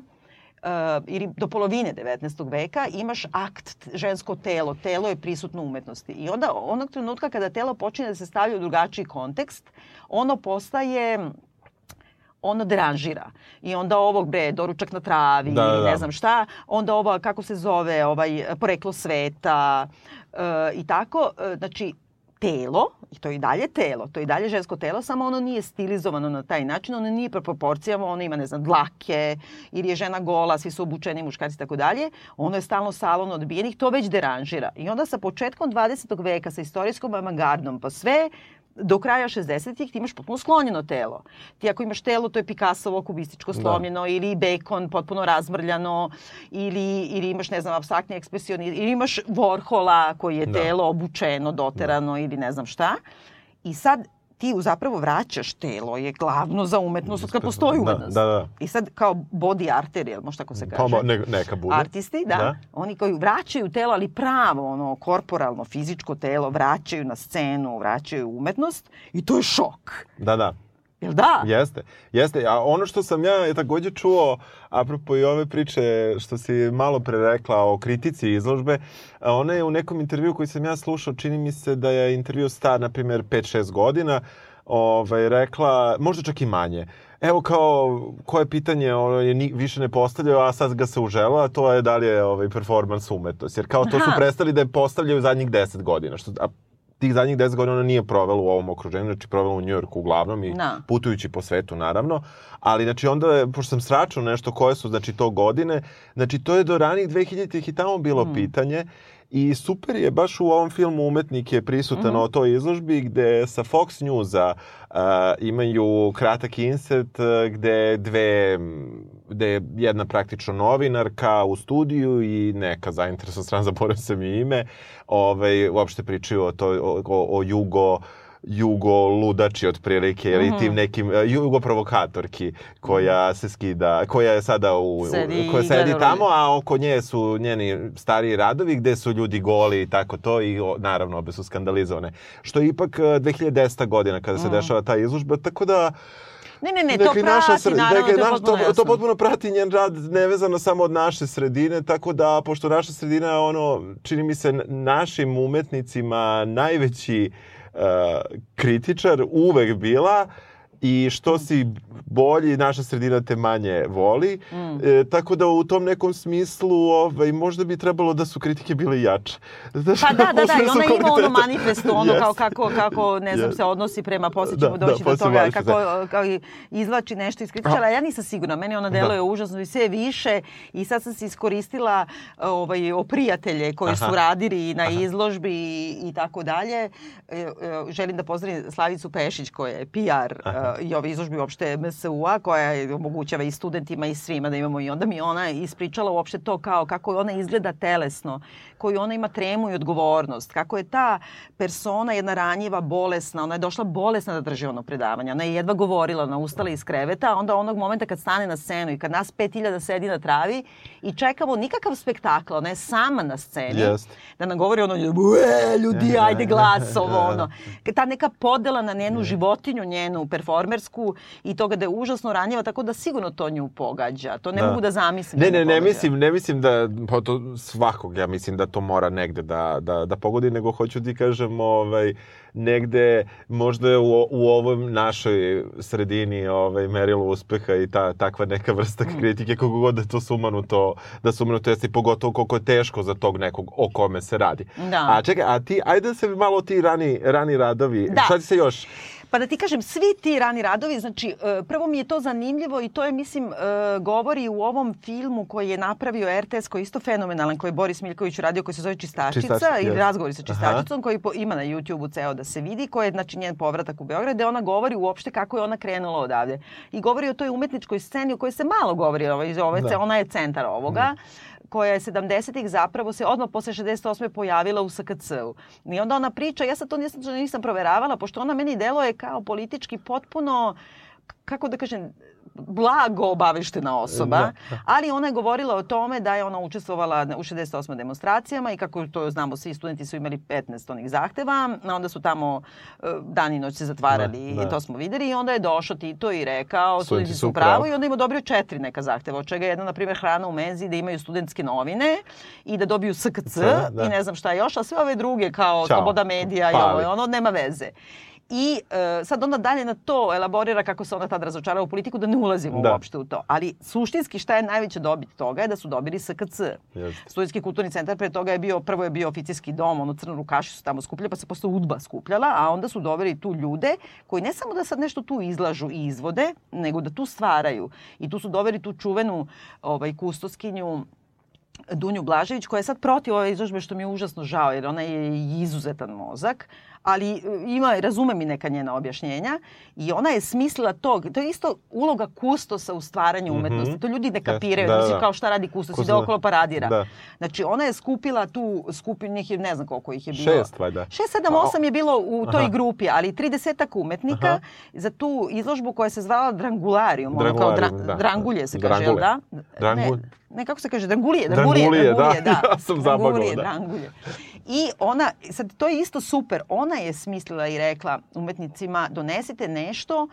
ili do polovine 19. veka imaš akt žensko telo, telo je prisutno u umetnosti. I onda onog trenutka kada telo počinje da se stavlja u drugačiji kontekst, ono postaje ono deranžira. I onda ovog bre, doručak na travi, Da, da, da. ne znam šta, onda ovo, kako se zove, ovaj, poreklo sveta e, i tako. E, znači, telo, i to je i dalje telo, to je i dalje žensko telo, samo ono nije stilizovano na taj način, ono nije po proporcijama, ono ima, ne znam, dlake, ili je žena gola, svi su obučeni muškarci i tako dalje, ono je stalno salon odbijenih, to već deranžira. I onda sa početkom 20. veka, sa istorijskom avangardom, pa sve do kraja 60-ih ti imaš potpuno sklonjeno telo. Ti ako imaš telo, to je Picassovo kubističko Da. slomljeno ili Bacon potpuno razmrljano ili, ili imaš, ne znam, abstraktni ekspresionizam ili imaš Warhola koji je Da. telo obučeno, doterano ili ne znam šta. I sad ti zapravo vraćaš telo je glavno za umetnost od kad postoji Da, umetnost. da, da. I sad kao body arter, jel može tako se kaže? Pa ne, neka bude. Artisti, da, Da. Oni koji vraćaju telo, ali pravo, ono, korporalno, fizičko telo, vraćaju na scenu, vraćaju umetnost i to je šok. Da, da. Jel da? Jeste, jeste. A ono što sam ja je takođe čuo, apropo i ove priče što si malo pre rekla o kritici izložbe, ona je u nekom intervju koji sam ja slušao, čini mi se da je intervju star, na primjer, 5-6 godina, ovaj, rekla, možda čak i manje, Evo kao, koje pitanje ono, je ni, više ne postavljaju, a sad ga se užela, a to je da li je ovaj, performans umetnost. Jer kao to su Aha. prestali da je postavljaju zadnjih 10 godina. Što, a tih zadnjih 10 godina ona nije provela u ovom okruženju, znači provela u Njujorku uglavnom i Da. putujući po svetu naravno, ali znači onda, je, pošto sam sračao nešto koje su znači to godine, znači to je do ranih 2000-ih i tamo bilo Mm. pitanje i super je baš u ovom filmu umetnik je prisutan Mhm. o toj izložbi gde sa Fox Newsa uh, imaju kratak insert uh, gde dve gde je jedna praktično novinarka u studiju i neka zainteresovana strana, zaboravim sam i ime, ovaj, uopšte pričaju o, to, o, o, o jugo jugo ludači otprilike ili Mhm. tim nekim e, jugo provokatorki koja se skida, koja je sada u, Sedi koja sedi tamo, a oko nje su njeni stariji radovi gde su ljudi goli i tako to i o, naravno obe su skandalizovane. Što je ipak e, 2010. godina kada se Mm. dešava ta izložba, tako da Ne, ne, ne, to i naša prati, sre- naravno, i to je potpuno to, to potpuno prati njen rad nevezano samo od naše sredine, tako da, pošto naša sredina je ono, čini mi se, našim umetnicima najveći uh, kritičar uvek bila i što si bolji, naša sredina te manje voli. Mm. E, tako da u tom nekom smislu ovaj, možda bi trebalo da su kritike bile jače. Znaš, Pa da, da, da, i su ona ima ono manifesto, ono kao Jeste. kako, kako ne znam, Jeste. se odnosi prema, poslije Da, ćemo da, doći do posle toga, manifesta. kako kao izvlači nešto iz kritičara. Ja nisam sigurna, meni ona deluje užasno i sve više i sad sam se iskoristila ovaj, o prijatelje koji su Aha. radili na izložbi i, i tako dalje. E, e, Želim da pozdravim Slavicu Pešić koja je PR Aha. I ove izložbe uopšte MSU-a koja omogućava i studentima i svima da imamo i onda mi ona ispričala uopšte to kao kako ona izgleda telesno, koju ona ima tremu i odgovornost, kako je ta persona jedna ranjiva, bolesna, ona je došla bolesna da drži ono predavanje, ona je jedva govorila, ona ustala iz kreveta, a onda onog momenta kad stane na scenu i kad nas 5000 sedi na travi i čekamo nikakav spektakl, ona je sama na sceni, Jest. da nam govori ono, "Ue, ljudi, ajde glas, ovo, ono. Ta neka podela na njenu životinju, njenu performersku i toga da je užasno ranjiva, tako da sigurno to nju pogađa. To ne Da. mogu da zamislim. Ne, da ne, ne pogađa. mislim, ne mislim da, pa to svakog, ja mislim da to mora negde da, da, da pogodi, nego hoću ti kažem, ovaj, negde možda u, u ovom našoj sredini ovaj, merilo uspeha i ta, takva neka vrsta Mm. kritike, koliko god da to sumanuto, da sumanuto jeste i pogotovo koliko je teško za tog nekog o kome se radi. Da. A čekaj, a ti, ajde da se malo ti rani, rani radovi, Da. šta ti se još? Pa da ti kažem, svi ti rani radovi, znači, e, prvo mi je to zanimljivo i to je, mislim, e, govori u ovom filmu koji je napravio RTS, koji je isto fenomenalan, koji je Boris Miljković uradio, koji se zove Čistačica, Čistačica, jest. razgovori sa čistačicom, koji po, ima na YouTube-u ceo da se vidi, koji je, znači, njen povratak u Beograd, gde ona govori uopšte kako je ona krenula odavde. I govori o toj umetničkoj sceni o kojoj se malo govori, ovaj, ove, Da. ona je centar ovoga koja je 70-ih zapravo se odmah posle 68. pojavila u SKC-u. I onda ona priča, ja sad to nisam, nisam proveravala, pošto ona meni deluje kao politički potpuno kako da kažem, blago obaveštena osoba, Da, da. ali ona je govorila o tome da je ona učestvovala u 68 demonstracijama i kako to znamo, svi studenti su imali 15 onih zahteva, a onda su tamo e, dan i noć se zatvarali Da, da. i to smo videli i onda je došao Tito i rekao studenti su u u pravu pravu. i onda im odobrio četiri neka zahteva, od čega je jedna, na primjer, hrana u menzi, da imaju studentske novine i da dobiju SKC Da. i ne znam šta još, a sve ove druge kao Ćao. sloboda medija i Pali. ovo i ono, nema veze. I e, sad onda dalje na to elaborira kako se ona tad razočarala u politiku, da ne ulazimo Da. uopšte u to. Ali suštinski šta je najveća dobit toga je da su dobili SKC. Jeste. Studentski kulturni centar pre toga je bio, prvo je bio oficijski dom, ono crno rukaši su tamo skupljali, pa se posle udba skupljala, a onda su doveli tu ljude koji ne samo da sad nešto tu izlažu i izvode, nego da tu stvaraju. I tu su doveli tu čuvenu ovaj, kustoskinju Dunju Blažević koja je sad protiv ove izložbe što mi je užasno žao jer ona je izuzetan mozak, ali e, ima, razume mi neka njena objašnjenja i ona je smislila tog, to je isto uloga kustosa u stvaranju umetnosti, to ljudi ne kapiraju, Mhm. Da, da. kao šta radi kustos, Kustos, ide okolo paradira. da. Znači ona je skupila tu, skupinu njih ne znam koliko ih je bilo. Šest, valjda. Šest, sedam, osam je bilo u toj Aha. grupi, ali 30 umetnika Aha. za tu izložbu koja se zvala Drangularium, ono kao dra, Drangularium, da. drangulje se kaže, jel da? Drangulje. Ne, ne, kako se kaže, drangulije, Drangulije, drangulije, da. drangulije, da. Ja sam zabagao, Drangulije, da. drangulje. I ona, sad to je isto super, ona je smislila i rekla umetnicima donesite nešto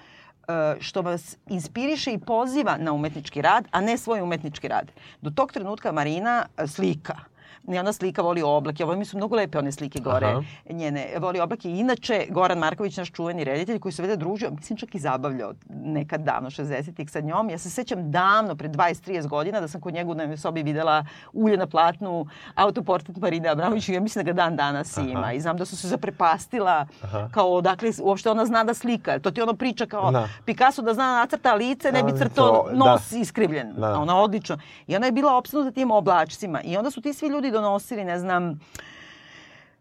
e, što vas inspiriše i poziva na umetnički rad, a ne svoj umetnički rad. Do tog trenutka Marina e, slika. I ona slika voli oblake. Ovo mi su mnogo lepe one slike gore. Aha. Njene voli oblake. I Inače, Goran Marković, naš čuveni reditelj koji se vede družio, mislim čak i zabavljao nekad davno, 60-ih sa njom. Ja se sećam davno, pre 20-30 godina, da sam kod njega u dnevnoj sobi videla ulje na platnu, autoportret Marine Abramović ja mislim da ga dan danas Aha. ima. I znam da su se zaprepastila Aha. kao odakle uopšte ona zna da slika. To ti ono priča kao Da. Picasso da zna da nacrta lice, ne bi crtao to- nos iskrivljen. Da. Ona odlično. I ona je bila opsednuta tim oblačcima. I onda su ti svi ljudi donosili, ne znam,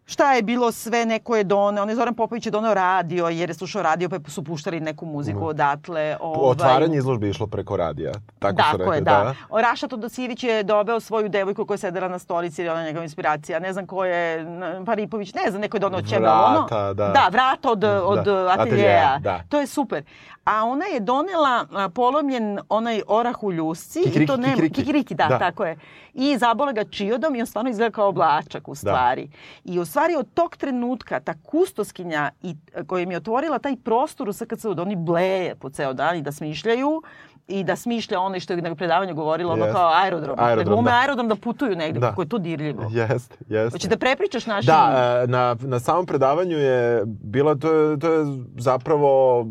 šta je bilo sve, neko je doneo, on je Zoran Popović je doneo radio, jer je slušao radio, pa su puštali neku muziku odatle. Ovaj, Otvaranje izložbe je išlo preko radija. Tako su Tako rekli, je, da. da. Raša Todosijević je dobeo svoju devojku koja je sedela na stolici, jer je ona njegova inspiracija. Ne znam ko je, Paripović, ne znam, neko je doneo čega ono. Vrata, da. Da, vrata od, od ateljeja, ateljeja. da. To je super. A ona je donela polomljen onaj orah u ljusci. i Kikiriki, to nema, kikiriki. kikiriki, da, Da. tako je. I zabola ga čiodom i on stvarno izgleda kao oblačak u stvari. I u stvari od tog trenutka ta kustoskinja i, koja im je otvorila taj prostor u SKC-u da oni bleje po ceo dan i da smišljaju i da smišlja ono što je na predavanju govorilo, ono Jest. kao aerodrom. da Aerodrom, glume da. aerodrom da putuju negde, Da. kako je to dirljivo. Jeste, jeste. Hoće da prepričaš našim... Da, e, na, na samom predavanju je bila, to je, to je zapravo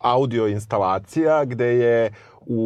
audio instalacija gde je u,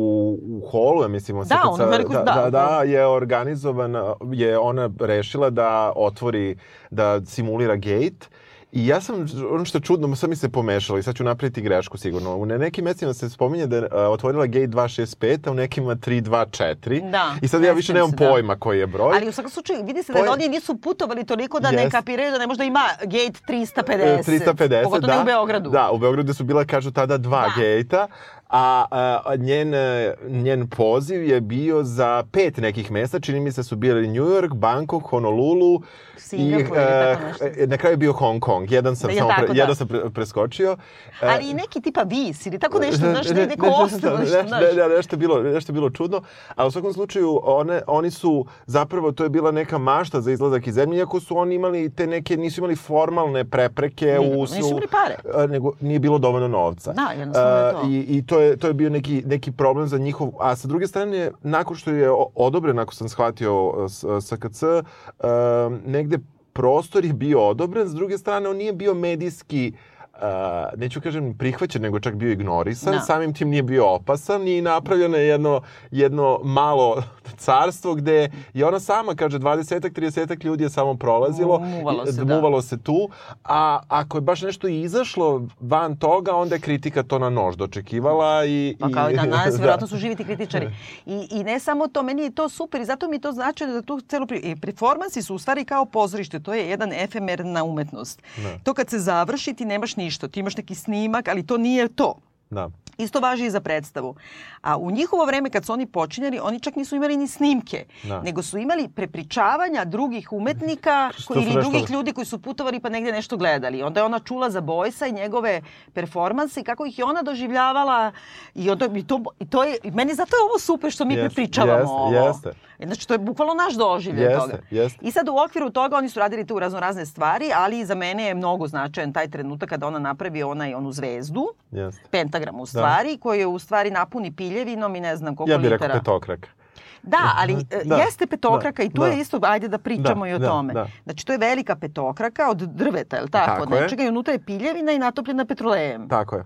u holu, ja mislim, Da, SKC, ono veliko- da, da, da, da. da, je organizovan, je ona rešila da otvori, da simulira gate I ja sam, ono što je čudno, sad mi se pomešalo i sad ću napraviti grešku sigurno. U nekim mestima se spominje da je otvorila gate 265, a u nekima 324. Da, I sad ja ne više nemam se, da. pojma koji je broj. Ali u svakom slučaju vidi se To da oni nisu putovali toliko da ne Jest. kapiraju da ne možda ima gate 350. E, 350, Pogotovo da. ne u Beogradu. Da, u Beogradu su bila, kažu, tada dva Da. gejta, a, a njen, e, njen poziv je bio za pet nekih mesta, čini mi se su bili New York, Bangkok, Honolulu Singapur i ili tako nešto. e, na kraju je bio Hong Kong. Jedan sam, Da, samo tako, pre, da. jedan sam pre, preskočio. E, Ali i neki tipa vis ili tako nešto, znaš, ne, neko ostalo, nešto, ne, ne, nešto, bilo, nešto bilo čudno, a u svakom slučaju one, oni su, zapravo to je bila neka mašta za izlazak iz zemlje, iako su oni imali te neke, nisu imali formalne prepreke u nisu imali pare. nego nije bilo dovoljno novca. Da, jednostavno je to. I, i to, je, to je bio neki, neki problem za njihov... A sa druge strane, nakon što je odobren, ako sam shvatio SKC, um, negde prostor je bio odobren, s druge strane on nije bio medijski neću kažem prihvaćen, nego čak bio ignorisan, Da. samim tim nije bio opasan i napravljeno je jedno, jedno malo carstvo gde je ona sama, kaže, 20-ak, 30-ak ljudi je samo prolazilo, Muvalo i- se, da. muvalo se tu, a ako je baš nešto izašlo van toga, onda je kritika to na nož dočekivala i... Pa kao i dan danas, da. vjerojatno su živi ti kritičari. I, I ne samo to, meni je to super i zato mi to znači da tu celu pri... Performansi su u stvari kao pozorište, to je jedan efemerna umetnost. Da. To kad se završi ti nemaš ništa, ti imaš neki snimak, ali to nije to. Da. Isto važi i za predstavu. A u njihovo vreme kad su oni počinjali, oni čak nisu imali ni snimke, Da. nego su imali prepričavanja drugih umetnika Što koji, ili drugih ljudi koji su putovali pa negdje nešto gledali. Onda je ona čula za Bojsa i njegove performanse i kako ih je ona doživljavala i, onda, i, to, i to je, i meni zato je ovo super što mi Jeste, prepričavamo jeste, ovo. jeste. Znači to je bukvalno naš doživljaj Jeste, toga. jeste. I sad u okviru toga oni su radili tu razno razne stvari, ali za mene je mnogo značajan taj trenutak kada ona napravi onaj, onu zvezdu, Jeste. pentagram u stvari, koji je u stvari napuni piljevinom i ne znam koliko Ja bih rekao litera. petokraka. Da, ali e, Da, jeste petokraka da, i tu da. je isto, ajde da pričamo Da, i o da, tome. da. Znači to je velika petokraka od drveta, je li tako? Tako od je. nečega i unutra je piljevina i natopljena petrolejem. Tako je.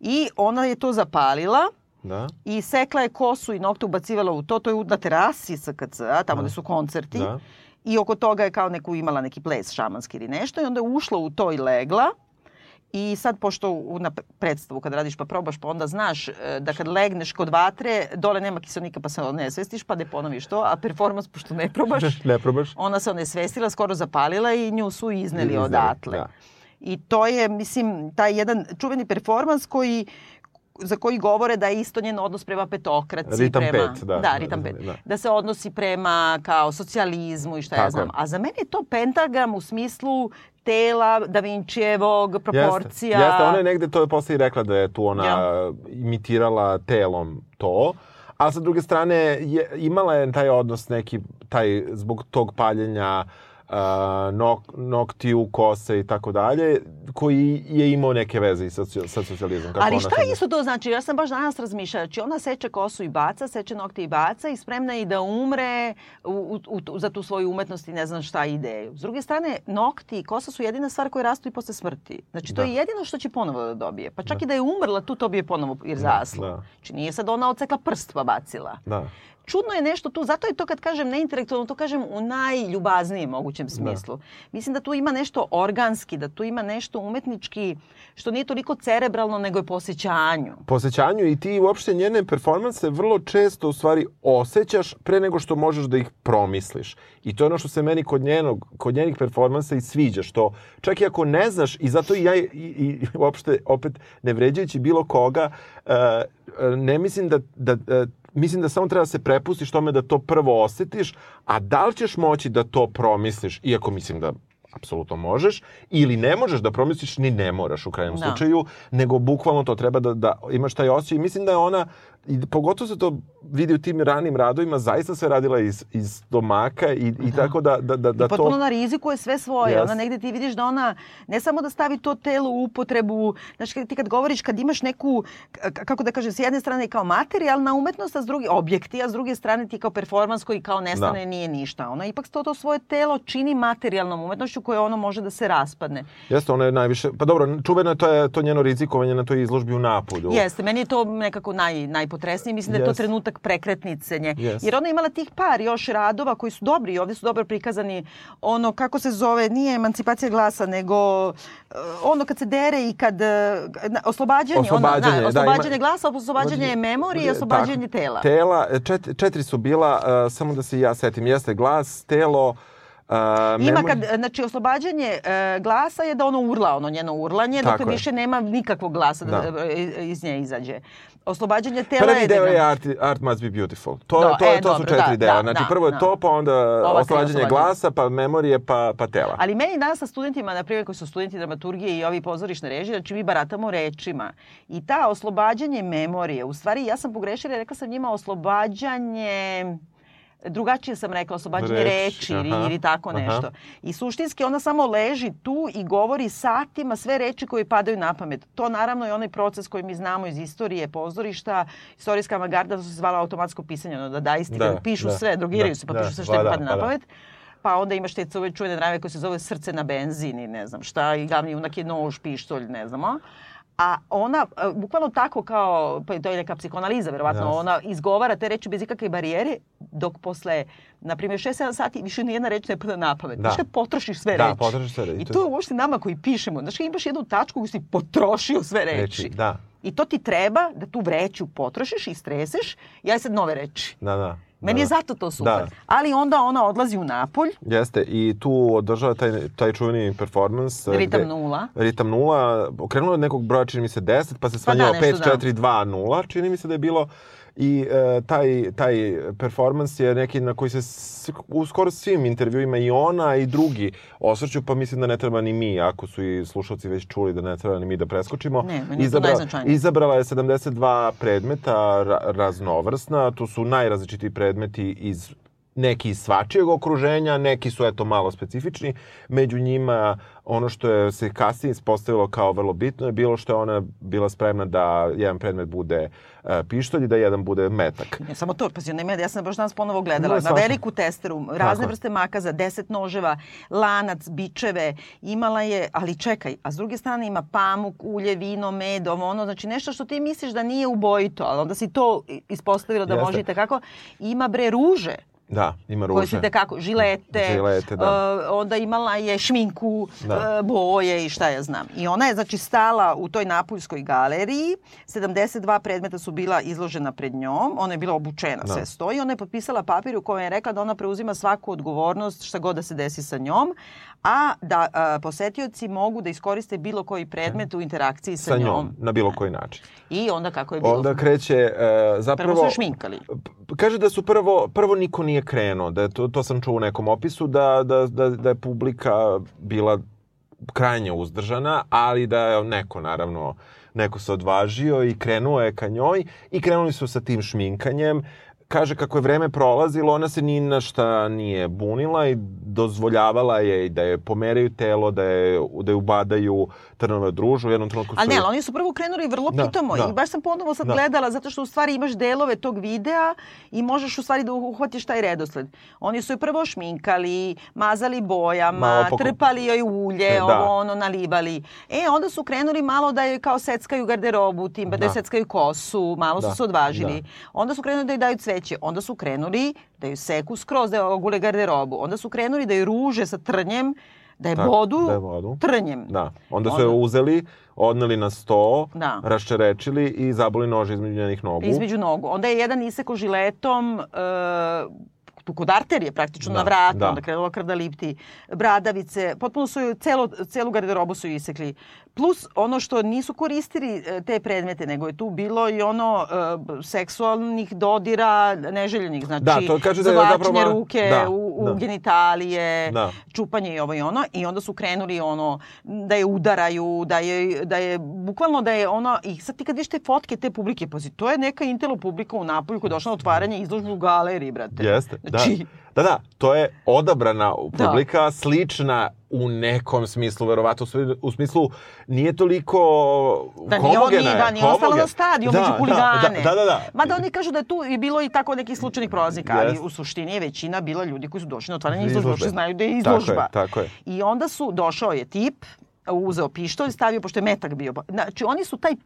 I ona je to zapalila Da. i sekla je kosu i nokte ubacivala u to. To je na terasi SKC-a, tamo Da. gde su koncerti. Da. I oko toga je kao neku imala neki ples šamanski ili nešto i onda je ušla u to i legla. I sad, pošto u, na predstavu kad radiš pa probaš, pa onda znaš e, da kad legneš kod vatre, dole nema kiselnika pa se ne svestiš, pa ne ponoviš to, a performans, pošto ne probaš, Ne probaš? ona se onesvestila, skoro zapalila i nju su izneli Izneli, odatle. da. I to je, mislim, taj jedan čuveni performans koji za koji govore da je isto njen odnos prema petokraci. Ritam prema, pet, da. Da, ritam pet. Da. Da se odnosi prema kao socijalizmu i šta ja Tako znam. je. A za mene je to pentagram u smislu tela, Da Vinčijevog, proporcija. Jeste, jeste, ona je negde to je posle i rekla da je tu ona Ja. imitirala telom to. A sa druge strane, je, imala je taj odnos neki, taj, zbog tog paljenja uh, nok, noktiju, kose i tako dalje, koji je imao neke veze i sa, sa socijalizmom. Kako Ali šta sad- isto to znači? Ja sam baš danas razmišljala. Znači ona seče kosu i baca, seče nokte i baca i spremna je i da umre u, u, u, za tu svoju umetnost i ne znam šta ideju. S druge strane, nokti i kosa su jedina stvar koja rastu i posle smrti. Znači to Da. je jedino što će ponovo da dobije. Pa čak i da je umrla, tu to bi je ponovo jer zaslo. da. Znači nije sad ona ocekla prst pa bacila. Da. Čudno je nešto tu, zato je to kad kažem neintelektualno, to kažem u najljubaznijem mogućem smislu. Mislim da tu ima nešto organski, da tu ima nešto umetnički, što nije toliko cerebralno, nego je po osjećanju. po osjećanju i ti uopšte njene performanse vrlo često u stvari osjećaš pre nego što možeš da ih promisliš. I to je ono što se meni kod, njenog, kod njenih performansa i sviđa, što čak i ako ne znaš, i zato i ja i, i uopšte opet ne vređajući bilo koga, uh, ne mislim da, da, da mislim da samo treba da se prepustiš tome da to prvo osetiš, a da li ćeš moći da to promisliš, iako mislim da apsolutno možeš, ili ne možeš da promisliš, ni ne moraš u krajnjem Da. slučaju, nego bukvalno to treba da, da imaš taj osjećaj. I mislim da je ona, i pogotovo se to vidi u tim ranim radovima, zaista se radila iz, iz stomaka i, i tako da, da, da, da I potpuno to... na riziku je sve svoje. Jeste. Ona negde ti vidiš da ona ne samo da stavi to telo u upotrebu, znaš ti kad govoriš kad imaš neku, kako da kažem, s jedne strane kao materijalna umetnost, a s druge objekti, a s druge strane ti kao performans koji kao nestane Da. nije ništa. Ona ipak to, to svoje telo čini materijalnom umetnošću koje ono može da se raspadne. Jeste, ona je najviše... Pa dobro, čuveno je to, je to njeno rizikovanje na toj izložbi u Napolju. Jeste, meni je to nekako naj, najpotresnije. Mislim da je to trenutak prekretnice nje. Jest. Jer ona je imala tih par još radova koji su dobri i ovdje su dobro prikazani. Ono, kako se zove, nije emancipacija glasa, nego uh, ono kad se dere i kad... uh, na- oslobađanje, Oslobađanje, ono, da, da, oslobađanje ima- glasa, oslobađanje memorije i oslobađanje Tako. tela. Tela, čet, četiri su bila, uh, samo da se ja setim, jeste glas, telo, uh, Ima memori- kad, znači, oslobađanje e, glasa je da ono urla, ono njeno urlanje, Tako je. više nema nikakvog glasa da, Da. e, iz nje izađe. Oslobađanje tela Prvi je... deo da- je art, art must be beautiful. To, Da, to, e, to su dobro, četiri da, dela. da, znači da, prvo je da. to, pa onda Ova oslobađanje glasa, pa memorije, pa, pa tela. Ali meni danas sa studentima, na primjer koji su studenti dramaturgije i ovi pozorišne režije, znači mi baratamo rečima. I ta oslobađanje memorije, u stvari ja sam pogrešila, rekla sam njima oslobađanje drugačije sam rekla, oslobađanje Reč, reči ili, aha, ili tako aha. nešto. I suštinski ona samo leži tu i govori satima sve reči koje padaju na pamet. To naravno je onaj proces koji mi znamo iz istorije pozorišta. Istorijska avangarda se zvala automatsko pisanje, ono da da istine, Da, pišu da, sve, drogiraju da, se, pa da, pišu sve što im padne pa na pamet. Pa onda imaš te čuvene drame koje se zove srce na benzin i ne znam šta, i glavni junak je nož, pištolj, ne znamo. A ona, e, bukvalno tako kao, pa to je neka psihoanaliza, verovatno, Jasno. ona izgovara te reči bez ikakve barijere, dok posle, na primjer, 6-7 sati više nijedna reč ne pada na pamet. Da. Znaš kad potrošiš sve Da, reči. potrošiš sve reči. I to je uopšte nama koji pišemo. Znaš kad imaš jednu tačku koju si potrošio sve reči. Reči, da. I to ti treba da tu vreću potrošiš i streseš aj sad nove reči. Da, da. Meni da, je da. zato to super. Da. Ali onda ona odlazi u Napolj, Jeste, i tu održava taj, taj čuveni performans. ritam gde- nula. Ritam nula, okrenulo od nekog broja, čini mi se 10, pa se smanjilo nešto 5, da. 4, 2, 0, čini mi se da je bilo. I e, taj, taj performans je neki na koji se u skoro svim intervjuima i ona i drugi osvrću, pa mislim da ne treba ni mi, ako su i slušalci već čuli da ne treba ni mi da preskočimo. Ne, meni je to najznačajnije. izabrala je 72 predmeta ra, raznovrsna, tu su najrazličitiji predmeti iz neki iz svačijeg okruženja, neki su eto malo specifični. Među njima ono što je se kasnije ispostavilo kao vrlo bitno je bilo što je ona bila spremna da jedan predmet bude e, pištolj i da jedan bude metak. Ne samo to, pazi, ona ima, ja sam baš danas ponovo gledala, Ima na veliku testeru, razne je. vrste makaza, deset noževa, lanac, bičeve, imala je, ali čekaj, a s druge strane ima pamuk, ulje, vino, med, ovo ono, znači nešto što ti misliš da nije ubojito, ali onda si to ispostavila da Jeste. može i tekako. Ima bre ruže, Da, ima ruže. koje su tekako, žilete, Žilete, da. e, onda imala je šminku, Da. e, boje i šta ja znam. I ona je znači stala u toj Napuljskoj galeriji, 72 predmeta su bila izložena pred njom, ona je bila obučena, Da. sve stoji, ona je potpisala papir u kojem je rekla da ona preuzima svaku odgovornost šta god da se desi sa njom, a da a, posetioci mogu da iskoriste bilo koji predmet u interakciji sa, sa njom, na bilo koji način. I onda kako je bilo? Onda kreće e, zapravo... Prvo su šminkali. Kaže da su prvo, prvo niko nije krenuo, da to, to sam čuo u nekom opisu, da, da, da, da je publika bila krajnje uzdržana, ali da je neko naravno, neko se odvažio i krenuo je ka njoj i krenuli su sa tim šminkanjem. Kaže kako je vreme prolazilo, ona se ni na šta nije bunila i dozvoljavala je da je pomeraju telo, da je, da je ubadaju trnove od ružu. U jednom trenutku. Ali ne, ali oni su prvo krenuli vrlo Da, pitamo da. i baš sam ponovo sad Da. gledala zato što u stvari imaš delove tog videa i možeš u stvari da uhvatiš taj redosled. Oni su je prvo šminkali, mazali bojama, poko- trpali joj ulje, E, da. ovo ono nalivali. E, onda su krenuli malo da joj kao seckaju garderobu, tim da, Da. joj seckaju kosu, malo Da, su se odvažili. da. Onda su krenuli da joj daju cveće, onda su krenuli da joj seku skroz, da joj ogule garderobu. Onda su krenuli da joj ruže sa trnjem, da je bodu, da je bodu. trnjem. Da. Onda su je uzeli, odneli na sto, Da. raščerečili i zaboli nož između njenih nogu. između nogu. Onda je jedan isekao žiletom e, tu kod arterije praktično Da, na vratu, da. onda krenula krv da lipti, bradavice, potpuno su celo, celu garderobu su isekli. Plus ono što nisu koristili e, te predmete, nego je tu bilo i ono e, seksualnih dodira neželjenih, znači Da, to kaže da je zapravo- ruke da, u, u da. genitalije, Da. čupanje i ovo i ono i onda su krenuli ono da je udaraju, da je, da je bukvalno da je ono i sad ti kad vidiš te fotke te publike, pazi, to je neka intelo publika u Napolju koja je došla na otvaranje izložbe u galeriji, brate. Jeste, Znači, da. Da, da, to je odabrana Da. publika, slična u nekom smislu, verovatno u smislu nije toliko Da homogena nije, da, nije ostalo na stadion Da, među da, huligane. Da, da, da. da. Mada oni kažu da je tu i bilo i tako nekih slučajnih prolaznika, ali Jeste. u suštini je većina bila ljudi koji su došli na otvaranje Izložbe. znaju da je Tako je, izložba. tako je. I onda su, došao je tip, uzeo pištolj, stavio, pošto je metak bio. Znači, oni su taj e,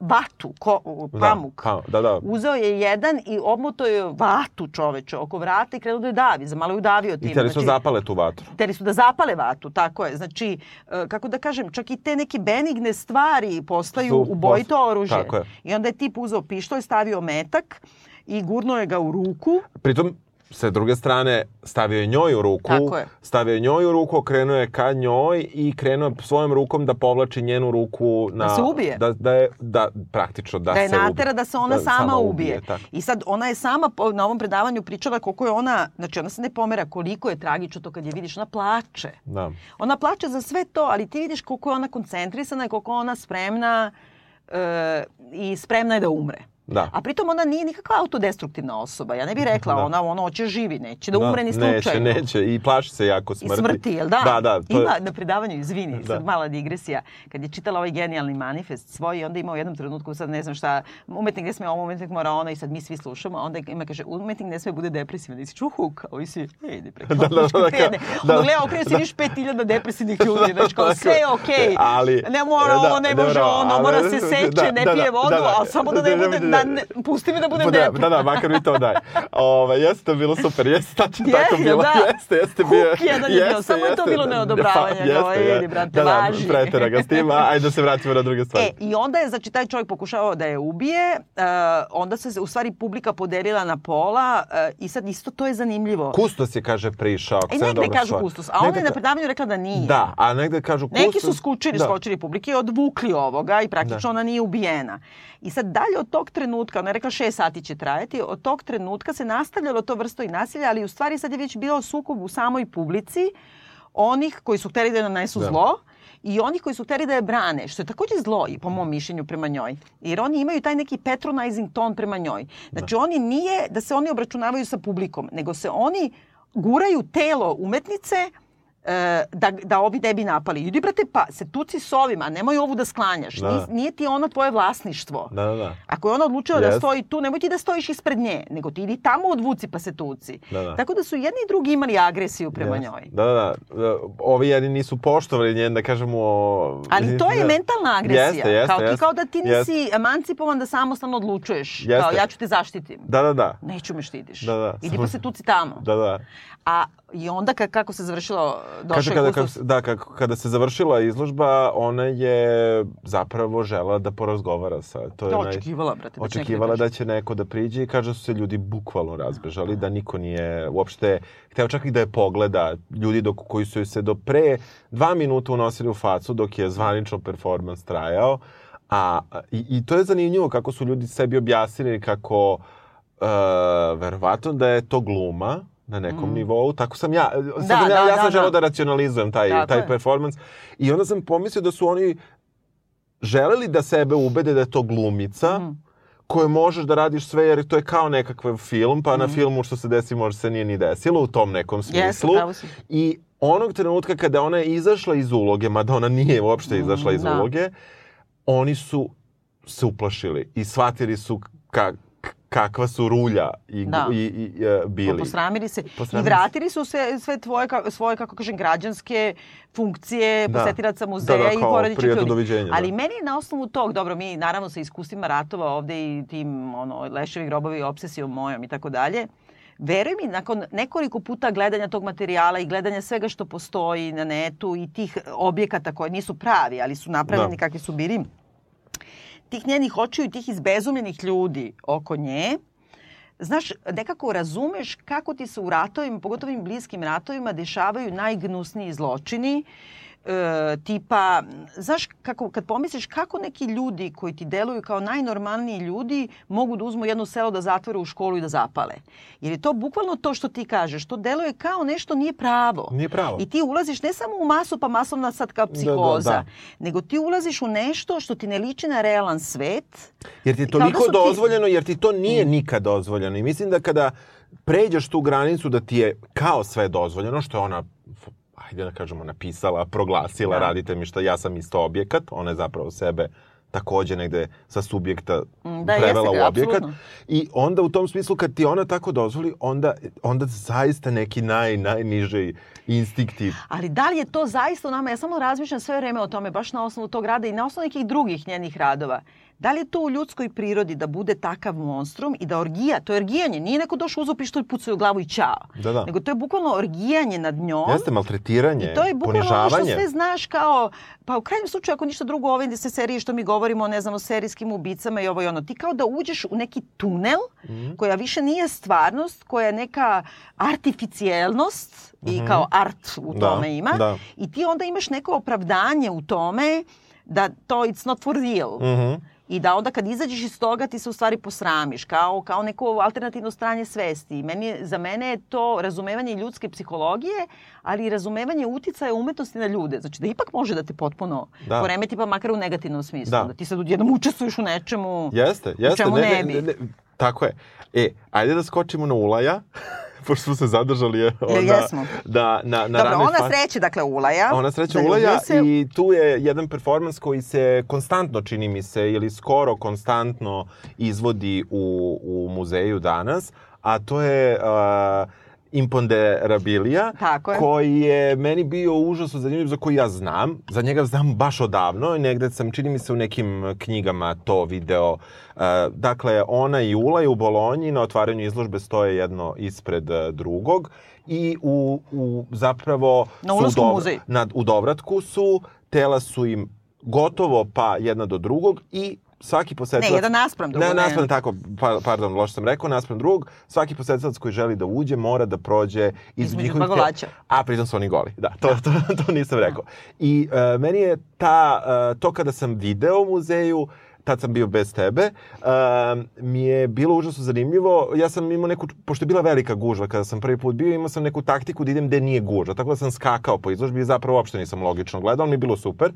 vatu, ko, pamuk. Da, da, da. Uzeo je jedan i obmoto je vatu čoveče oko vrata i krenuo da je davi. Za malo je udavio tim. I hteli su znači, zapale tu vatru. Hteli su da zapale vatu, tako je. Znači, e, kako da kažem, čak i te neke benigne stvari postaju Su ubojito post- oružje. tako je. I onda je tip uzeo pištolj, stavio metak i gurnuo je ga u ruku. Pritom, sa druge strane, stavio je njoj u ruku, Tako je. stavio je njoj u ruku, okrenuo je ka njoj i krenuo je svojom rukom da povlači njenu ruku na... Da se ubije. Da, da je, da, praktično, da, da je se natera ubije. da se ona sama, ubije. tako. I sad ona je sama na ovom predavanju pričala koliko je ona, znači ona se ne pomera koliko je tragično to kad je vidiš, ona plače. Da. Ona plače za sve to, ali ti vidiš koliko je ona koncentrisana i koliko je ona spremna e, i spremna je da umre. Da. A pritom ona nije nikakva autodestruktivna osoba. Ja ne bih rekla, Da. ona ono hoće živi, neće da umre ni slučajno. Neće, neće. I plaši se jako I smrti. smrti, jel da? Da, da. To Ima na predavanju, izvini, Da. sad mala digresija, kad je čitala ovaj genijalni manifest svoj onda ima u jednom trenutku, sad ne znam šta, umetnik ne sme ovo, umetnik mora ono i sad mi svi slušamo, onda ima kaže, umetnik ne sme bude depresivan. I si čuhu, kao i si, idi preko Da, da, da, da, pene. da. Ono gleda, okrenuo si vidiš 5000 depresivnih ljudi, znači kao sve je okej. Ali- Ne mora da, ovo, ne može mora, ono, mora se da, seče, ne da, pije da, vodu, da, da. ali samo da ne Da, da, bude, da, da, da. ne, pusti mi da budem Bude, depresivan. da, da, makar mi to daj. Ove, jeste to bilo super, jeste tačno Je, tako bilo. da? Jeste, jeste bio. Huk jedan je bio, samo je to bilo neodobravanje, Pa, jeste, idi, je. brate, da, da, pretera ga s tim, ajde da se vratimo na druge stvari. E, i onda je, znači, taj čovjek pokušavao da je ubije, uh, onda se, u stvari, publika podelila na pola uh, i sad isto to je zanimljivo. Kustos je, kaže, prišao. E, negde kažu shvatio. kustos, a ona je na predavanju rekla da nije. Da, a negde kažu kustos. Neki su skučili, da. skočili publike i odvukli ovoga i praktično ona nije ubijena. I sad dalje od tog trenutka, ona je rekla šest sati će trajati, od tog trenutka se nastavljalo to vrsto i nasilja, ali u stvari sad je već bilo sukob u samoj publici onih koji su hteli da joj nanesu Da. zlo i onih koji su hteli da je brane, što je takođe zlo i po mom mišljenju prema njoj. Jer oni imaju taj neki patronizing ton prema njoj. Znači oni nije da se oni obračunavaju sa publikom, nego se oni guraju telo umetnice da, da ovi ne bi napali. Idi brate pa, se tuci s ovima, nemoj ovu da sklanjaš. Da. Nije, nije ti ona tvoje vlasništvo. Da, da, da. Ako je ona odlučila da Jest. stoji tu, nemoj ti da stojiš ispred nje, nego ti idi tamo odvuci pa se tuci. Da, da. Tako da su jedni i drugi imali agresiju prema Jeste. njoj. Da, da, da. Ovi jedni nisu poštovali njen, da kažemo... Ali to je Da. mentalna agresija. Jeste, jeste, kao, ti, jeste. kao da ti Jeste. nisi emancipovan da samostalno odlučuješ. Jeste. Kao ja ću te zaštitim. Da, da, da. Neću me štidiš. Da, da. Idi pa se tuci tamo. Da, da. A i onda ka, kako se završilo, došao kada, kada, da, kako, kada se završila izložba, ona je zapravo žela da porazgovara sa... To je Da, očekivala, brate. Da Očekivala kaže. da će neko da priđe i kaže da su se ljudi bukvalno razbežali, da niko nije uopšte hteo čak i da je pogleda ljudi dok, koji su se do pre dva minuta unosili u facu dok je zvanično performans trajao. A, i, I to je zanimljivo kako su ljudi sebi objasnili kako uh, verovatno da je to gluma na nekom Mm. nivou. Tako sam ja, sad Da, ja, da, ja sam da, želeo da. da racionalizujem taj, Tako taj je. performans. I onda sam pomislio da su oni želeli da sebe ubede da je to glumica, Mm. koje možeš da radiš sve jer to je kao nekakav film, pa na Mhm. filmu što se desi možda se nije ni desilo u tom nekom smislu. si. I onog trenutka kada ona je izašla iz uloge, mada ona nije uopšte Mm, izašla iz da. uloge, oni su se uplašili i shvatili su ka, kakva su rulja i, Da. i, i, e, bili. Posramili se. Posramili I vratili su se sve tvoje, ka- svoje, kako kažem, građanske funkcije, Da. posetilaca muzeja Da, da, i porodičnih ljudi. doviđenja, Ali da. meni na osnovu tog, dobro, mi naravno sa iskustvima ratova ovde i tim ono, leševi grobovi, obsesijom mojom i tako dalje, Veruj mi, nakon nekoliko puta gledanja tog materijala i gledanja svega što postoji na netu i tih objekata koji nisu pravi, ali su napravljeni Da. kakvi su bili, tih njenih očiju i tih izbezumljenih ljudi oko nje, znaš, nekako razumeš kako ti se u ratovima, pogotovo ovim bliskim ratovima, dešavaju najgnusniji zločini, e, tipa, znaš, kako, kad pomisliš kako neki ljudi koji ti deluju kao najnormalniji ljudi mogu da uzmu jedno selo da zatvore u školu i da zapale. Jer je to bukvalno to što ti kažeš, to deluje kao nešto nije pravo. Nije pravo. I ti ulaziš ne samo u masu, pa masovna sad kao da, psihoza, da. nego ti ulaziš u nešto što ti ne liči na realan svet. Jer ti je Kao da toliko su ti- dozvoljeno, jer ti to nije nikad dozvoljeno. I mislim da kada pređeš tu granicu da ti je kao sve dozvoljeno, što je ona f- ajde da kažemo, napisala, proglasila, Da. radite mi šta, ja sam isto objekat, ona je zapravo sebe takođe negde sa subjekta Mm, da, prevela jeste u objekat. apsolutno. I onda u tom smislu kad ti ona tako dozvoli, onda, onda zaista neki naj, najniži instinkti Ali da li je to zaista u nama? Ja samo razmišljam sve vreme o tome, baš na osnovu tog rada i na osnovu nekih drugih njenih radova. Da li je to u ljudskoj prirodi da bude takav monstrum i da orgija, to je orgijanje, nije neko došao uzao pištolj, pucao u glavu i čao. Da, da. Nego to je bukvalno orgijanje nad njom. Jeste maltretiranje, I to je bukvalno ono što ponižavanje. sve znaš kao, pa u krajnjem slučaju ako ništa drugo ove se serije što mi govorimo, ne znam, o serijskim ubicama i ovo i ono, ti kao da uđeš u neki tunel Mhm. koja više nije stvarnost, koja je neka artificijelnost i kao art u Mhm. Da, tome ima. da. I ti onda imaš neko opravdanje u tome da to it's not for real. Mhm. I da onda kad izađeš iz toga ti se u stvari posramiš, kao, kao neko alternativno stranje svesti. Meni, za mene je to razumevanje ljudske psihologije, ali i razumevanje uticaja umetnosti na ljude. Znači da ipak može da te potpuno Da. poremeti, pa makar u negativnom smislu. Da. Da, ti sad odjednom učestvuješ u nečemu. Jeste, jeste. čemu ne, ne bi? tako je. E, ajde da skočimo na Ulaja, pošto smo se zadržali je, onda, jesmo. da, na, na Dobro, ona fazi. sreće, dakle, Ulaja. Ona Zaljubio Ulaja se. i tu je jedan performans koji se konstantno, čini mi se, ili skoro konstantno izvodi u, u muzeju danas, a to je uh, Imponderabilia, Tako je. koji je meni bio užasno zanimljiv, za koji ja znam. Za njega znam baš odavno negde sam, čini mi se, u nekim knjigama to video. Uh, dakle, ona i Ula je u Bolonji na otvaranju izložbe stoje jedno ispred uh, drugog i u, u zapravo... Na su u muzej. Na, u Dovratku su, tela su im gotovo pa jedna do drugog i svaki Ne, posetilac... jedan naspram drugog. Ne, naspram tako, pa, pardon, loše sam rekao, naspram drugog, svaki posetilac koji želi da uđe mora da prođe Između njihovih golača. A pritom su oni goli, da, to, to, to nisam rekao. I uh, meni je ta, uh, to kada sam video u muzeju, tad sam bio bez tebe, uh, mi je bilo užasno zanimljivo. Ja sam imao neku, pošto je bila velika gužva kada sam prvi put bio, imao sam neku taktiku da idem gde nije gužva. Tako da sam skakao po izložbi i zapravo uopšte nisam logično gledao, ali mi je bilo super.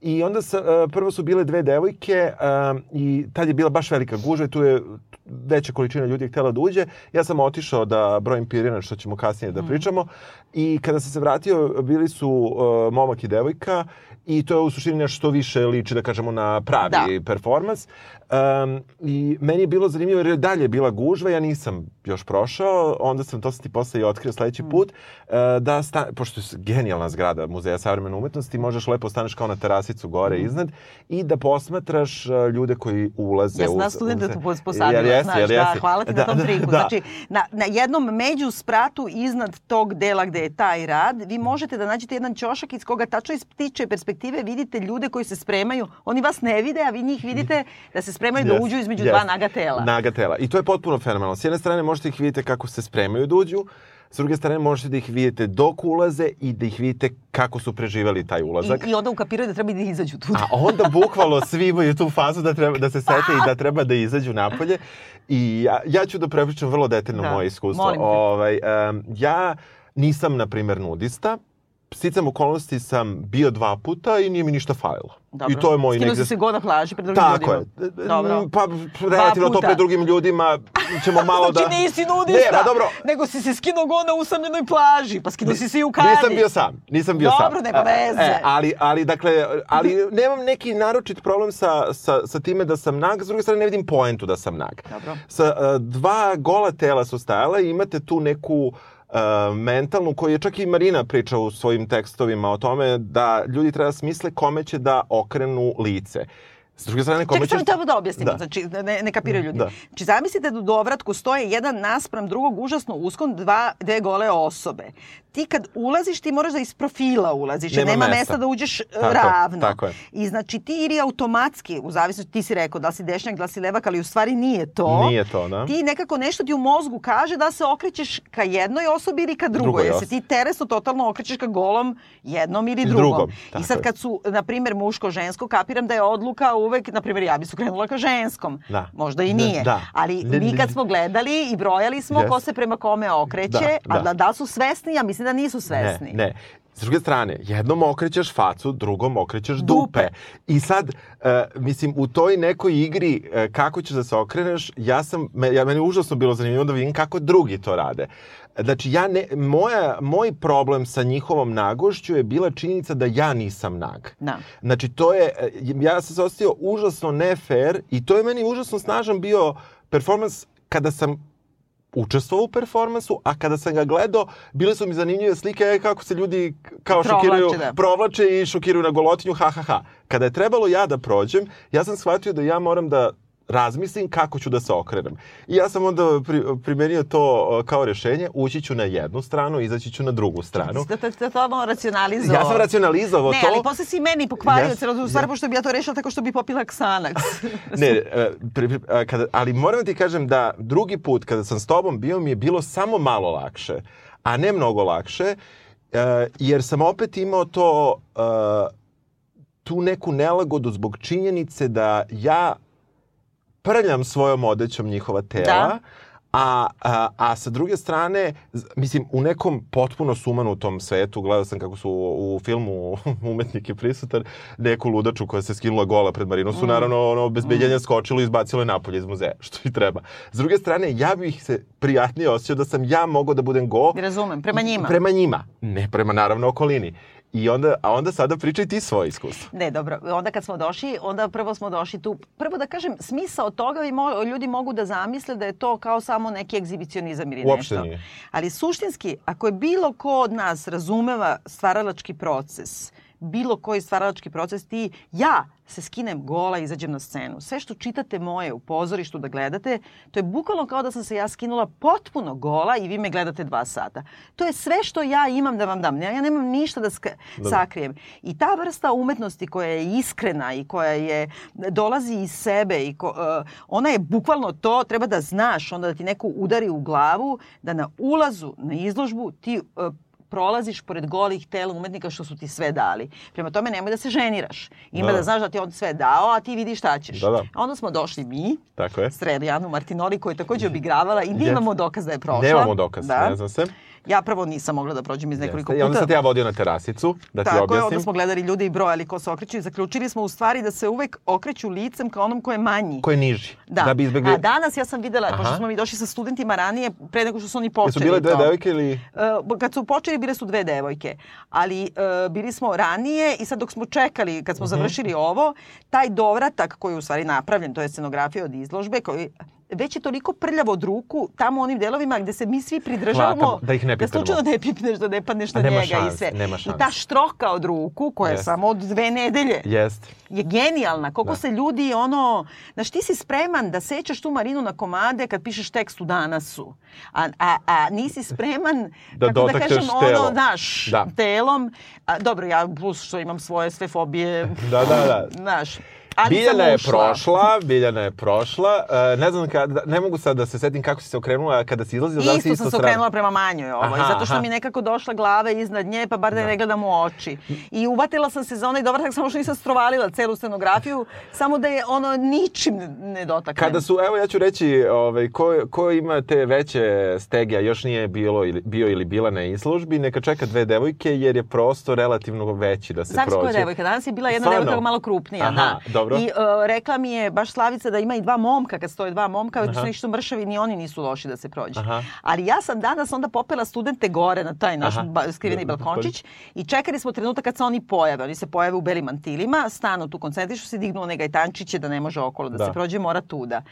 I onda sa, uh, prvo su bile dve devojke uh, i tad je bila baš velika gužva i tu je veća količina ljudi je htjela da uđe. Ja sam otišao da brojim pirina, što ćemo kasnije da pričamo. I kada sam se vratio, bili su uh, momak i devojka i to je u suštini nešto što više liči, da kažemo, na pravi Da. performans. Um, I meni je bilo zanimljivo jer je dalje bila gužva, ja nisam još prošao, onda sam, to sam ti posle i otkrio sledeći put, uh, da sta, pošto je genijalna zgrada Muzeja savremene umetnosti, možeš lepo staneš kao na terasicu gore iznad i da posmatraš uh, ljude koji ulaze Ja sam nas studenta u- tu pos- posadila, Jel jesi, znaš, jel da, jesi? hvala ti na tom triku. da. Znači, na, na jednom među spratu iznad tog dela gde je taj rad, vi možete da nađete jedan ćošak iz koga tačno iz ptiče perspektive vidite ljude koji se spremaju. Oni vas ne vide, a vi njih vidite da se spremaju da Yes, uđu između yes. dva naga tela. Naga tela. I to je potpuno fenomenalno. S jedne strane možete ih vidite kako se spremaju da uđu, s druge strane možete da ih vidite dok ulaze i da ih vidite kako su preživeli taj ulazak. I, I onda ukapiraju da treba da izađu tu. A onda bukvalno svi imaju tu fazu da, treba, da se sete i da treba da izađu napolje. I ja, ja ću da prepričam vrlo detaljno Da, moje iskustvo. molim te. Ovaj, em, ja nisam, na primer, nudista. Sticam okolnosti sam bio dva puta i nije mi ništa falilo. Dobro. I to je moj Skinuo negde... si se god na plaži pred drugim Tako je. ljudima. Dobro. Pa relativno to pred drugim ljudima ćemo malo da... Znači nisi nudista, Ne, pa dobro. nego si se skinuo go na usamljenoj plaži, pa skinuo si se i u kadi. Nisam bio sam, nisam bio sam. Dobro, nema veze. E, ali, ali, dakle, ali nemam neki naročit problem sa, sa, sa time da sam nag, s druge strane ne vidim poentu da sam nag. Dobro. Sa uh, dva gola tela su stajala i imate tu neku uh, mentalnu, koju je čak i Marina priča u svojim tekstovima o tome da ljudi treba da smisle kome će da okrenu lice. S druge strane, kome Čekaj, će... samo da objasnimo, Da. znači ne, ne kapiraju ljudi. Da. Znači zamislite da u dovratku stoje jedan naspram drugog užasno uskom dva, dve gole osobe. Ti kad ulaziš, ti moraš da iz profila ulaziš, Nema nema mesta. mesta da uđeš e, Tako ravno. tako je. I znači ti ili automatski, u zavisnosti, ti si rekao da li si dešnjak, da li si levak, ali u stvari nije to. Nije to, da. Ti nekako nešto ti u mozgu kaže da se okrećeš ka jednoj osobi ili ka drugoj. Drugoj osobi. ti teresno totalno okrećeš ka golom jednom ili drugom. drugom, I sad kad su, na primjer, muško-žensko, kapiram da je odluka uvek, na primjer, ja bi su krenula ka ženskom. Da. Možda i Da, nije. da. Ali Ne, mi kad smo gledali i brojali smo Yes. ko se prema kome okreće, Da, a da. da, da li su svesni, ja mislim da nisu svesni. Ne, ne. S druge strane, jednom okrećeš facu, drugom okrećeš dupe. Dupe. I sad, e, mislim, u toj nekoj igri e, kako ćeš da se okreneš, ja sam, me, ja, meni je užasno bilo zanimljivo da vidim kako drugi to rade. Znači, ja ne, moja, moj problem sa njihovom nagošću je bila činjenica da ja nisam nag. Da. Znači, to je, e, ja sam se osjetio užasno ne fair i to je meni užasno snažan bio performans kada sam učestvovao u performansu, a kada sam ga gledao, bile su mi zanimljive slike e, kako se ljudi kao Provlače, šokiraju, da. provlače i šokiraju na golotinju, ha, ha, ha. Kada je trebalo ja da prođem, ja sam shvatio da ja moram da razmislim kako ću da se okrenem. I ja sam onda pri, primenio to kao rešenje, ući ću na jednu stranu, izaći ću na drugu stranu. Da to, to, to racionalizovao. Ja sam racionalizovao ne, to. Ne, ali posle si meni pokvario yes, u stvari, jes. pošto bi ja to rešila tako što bi popila Xanax. Ne, e, pri, pri, kada, ali moram ti kažem da drugi put kada sam s tobom bio mi je bilo samo malo lakše, a ne mnogo lakše, e, jer sam opet imao to e, tu neku nelagodu zbog činjenice da ja prljam svojom odećom njihova tela, Da. A, a, a sa druge strane, mislim, u nekom potpuno sumanutom svetu, gledao sam kako su u, u filmu umetnik je prisutan, neku ludaču koja se skinula gola pred Marinom, su naravno ono, obezbeđenja skočilo i izbacilo je napolje iz muzeja, što i treba. S druge strane, ja bih se prijatnije osjećao da sam ja mogao da budem go Razumem, prema njima. prema njima, ne prema naravno okolini. I onda, a onda sada pričaj ti svoje iskustvo. Ne, dobro. Onda kad smo došli, onda prvo smo došli tu. Prvo da kažem, smisao toga vi mo, ljudi mogu da zamisle da je to kao samo neki egzibicionizam ili Uopšte nešto. nije. Ali suštinski, ako je bilo ko od nas razumeva stvaralački proces, bilo koji stvaralački proces, ti, ja se skinem gola i izađem na scenu. Sve što čitate moje u pozorištu da gledate, to je bukvalno kao da sam se ja skinula potpuno gola i vi me gledate dva sata. To je sve što ja imam da vam dam. Ja nemam ništa da sk- Da. sakrijem. I ta vrsta umetnosti koja je iskrena i koja je dolazi iz sebe i ko, uh, ona je bukvalno to, treba da znaš, onda da ti neko udari u glavu, da na ulazu na izložbu ti uh, prolaziš pored golih tela umetnika što su ti sve dali. Prema tome nemoj da se ženiraš. Ima Da, da, da. znaš da ti on sve dao, a ti vidiš šta ćeš. Da, da. Onda smo došli mi, Tako je. Sredijanu Martinoli koju je takođe obigravala i Jeste. nemamo dokaz da je prošla. Nemamo dokaz, Da. ne znam se. Ja prvo nisam mogla da prođem iz nekoliko Jeste. I onda puta. sam te ja vodio na terasicu, da ti Tako je, objasnim. onda smo gledali ljude i brojali ko se okreću i zaključili smo u stvari da se uvek okreću licem ka onom ko je manji. Ko je niži. Da. da bi izbegli... A danas ja sam videla, Aha. pošto smo mi došli sa studentima ranije, pre nego što su oni počeli Jesu bile dve to. devojke ili... Uh, kad su počeli, bile su dve devojke. Ali uh, bili smo ranije i sad dok smo čekali, kad smo Mhm. završili ovo, taj dovratak koji je u stvari napravljen, to je scenografija od izložbe, koji već je toliko prljavo od ruku tamo u onim delovima gde se mi svi pridržavamo Hvatamo, da ih ne da slučajno ne pipneš, da ne padneš na njega i šanse, sve. nema I šanse. ta štroka od ruku, koja je Jeste. samo od dve nedelje, Jeste. je genijalna. Koliko Da. se ljudi ono... Znaš, ti si spreman da sećaš tu Marinu na komade kad pišeš tekst u danasu. A, a, a nisi spreman, Da kako da kažem, telo. ono, znaš, Da. telom. A, dobro, ja plus što imam svoje sve fobije, Da, da, da. znaš. Ali Biljana je prošla, Biljana je prošla. E, ne znam, kada, ne mogu sad da se setim kako si se okrenula kada si izlazila. da li si Isto sam se okrenula prema manjoj ovoj, Aha, zato što aha. mi nekako došla glava iznad nje, pa bar da je ne gledam u oči. I uvatila sam se za onaj dovrtak, samo što nisam strovalila celu scenografiju, samo da je ono ničim ne dotaknem. Kada su, evo ja ću reći, ovaj, ko, ko ima te veće stege, a još nije bilo ili, bio ili bila na izložbi, neka čeka dve devojke jer je prosto relativno veći da se Znaš prođe. koja je devojka? Danas je bila jedna Stvarno? devojka malo krupnija. Aha, da. Dobro. I uh, rekla mi je baš Slavica da ima i dva momka, kad stoje dva momka, Aha. su ništo mršavi, ni oni nisu loši da se prođe. Aha. Ali ja sam danas onda popela studente gore na taj naš ba, skriveni Da, balkončić i čekali smo trenutak kad se oni pojave. Oni se pojave u belim mantilima, stanu tu, koncentrišu se, dignu onaj gajtančiće da ne može okolo da, Da. se prođe, mora tuda.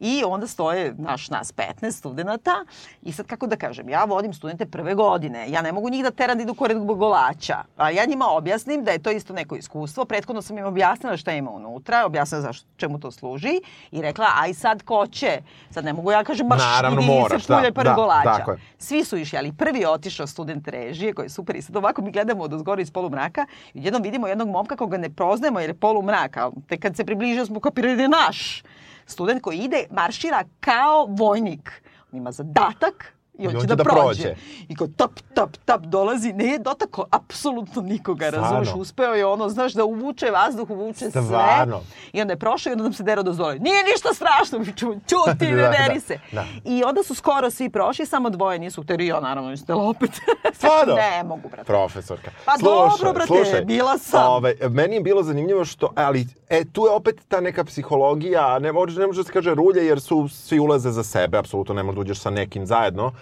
I onda stoje naš, nas 15 studenta i sad kako da kažem, ja vodim studente prve godine, ja ne mogu njih da teram da idu kored golača, a ja njima objasnim da je to isto neko iskustvo, prethodno sam im objasnila šta ima unutra, objasnila zašto, čemu to služi i rekla, aj sad ko će, sad ne mogu ja kažem baš Naravno, idi moraš, se da, pored da, golača. tako je. Svi su išli, ali prvi je otišao student režije koji je super i sad ovako mi gledamo od ozgora iz polumraka i jednom vidimo jednog momka koga ne poznajemo jer je polumrak, ali tek kad se približio smo kapirali da je naš student koji ide, maršira kao vojnik. On ima zadatak i on će da, prođe. I kao tap, tap, tap dolazi, ne je dotakao apsolutno nikoga, Stvarno? razumeš, uspeo je ono, znaš, da uvuče vazduh, uvuče Stvarno? sve. I onda je prošao i onda nam se dero dozvole. Nije ništa strašno, mi ćemo, ćuti, ne Da, da, deri se. da. I onda su skoro svi prošli, samo dvoje nisu hteli, ja naravno htela opet. Stvarno? ne mogu, brate. Profesorka. Pa dobro, brate, bila sam. Ove, meni je bilo zanimljivo što, ali e, tu je opet ta neka psihologija, ne može, ne može da se kaže rulje jer su svi ulaze za sebe, apsolutno ne možeš da uđeš sa nekim zajedno,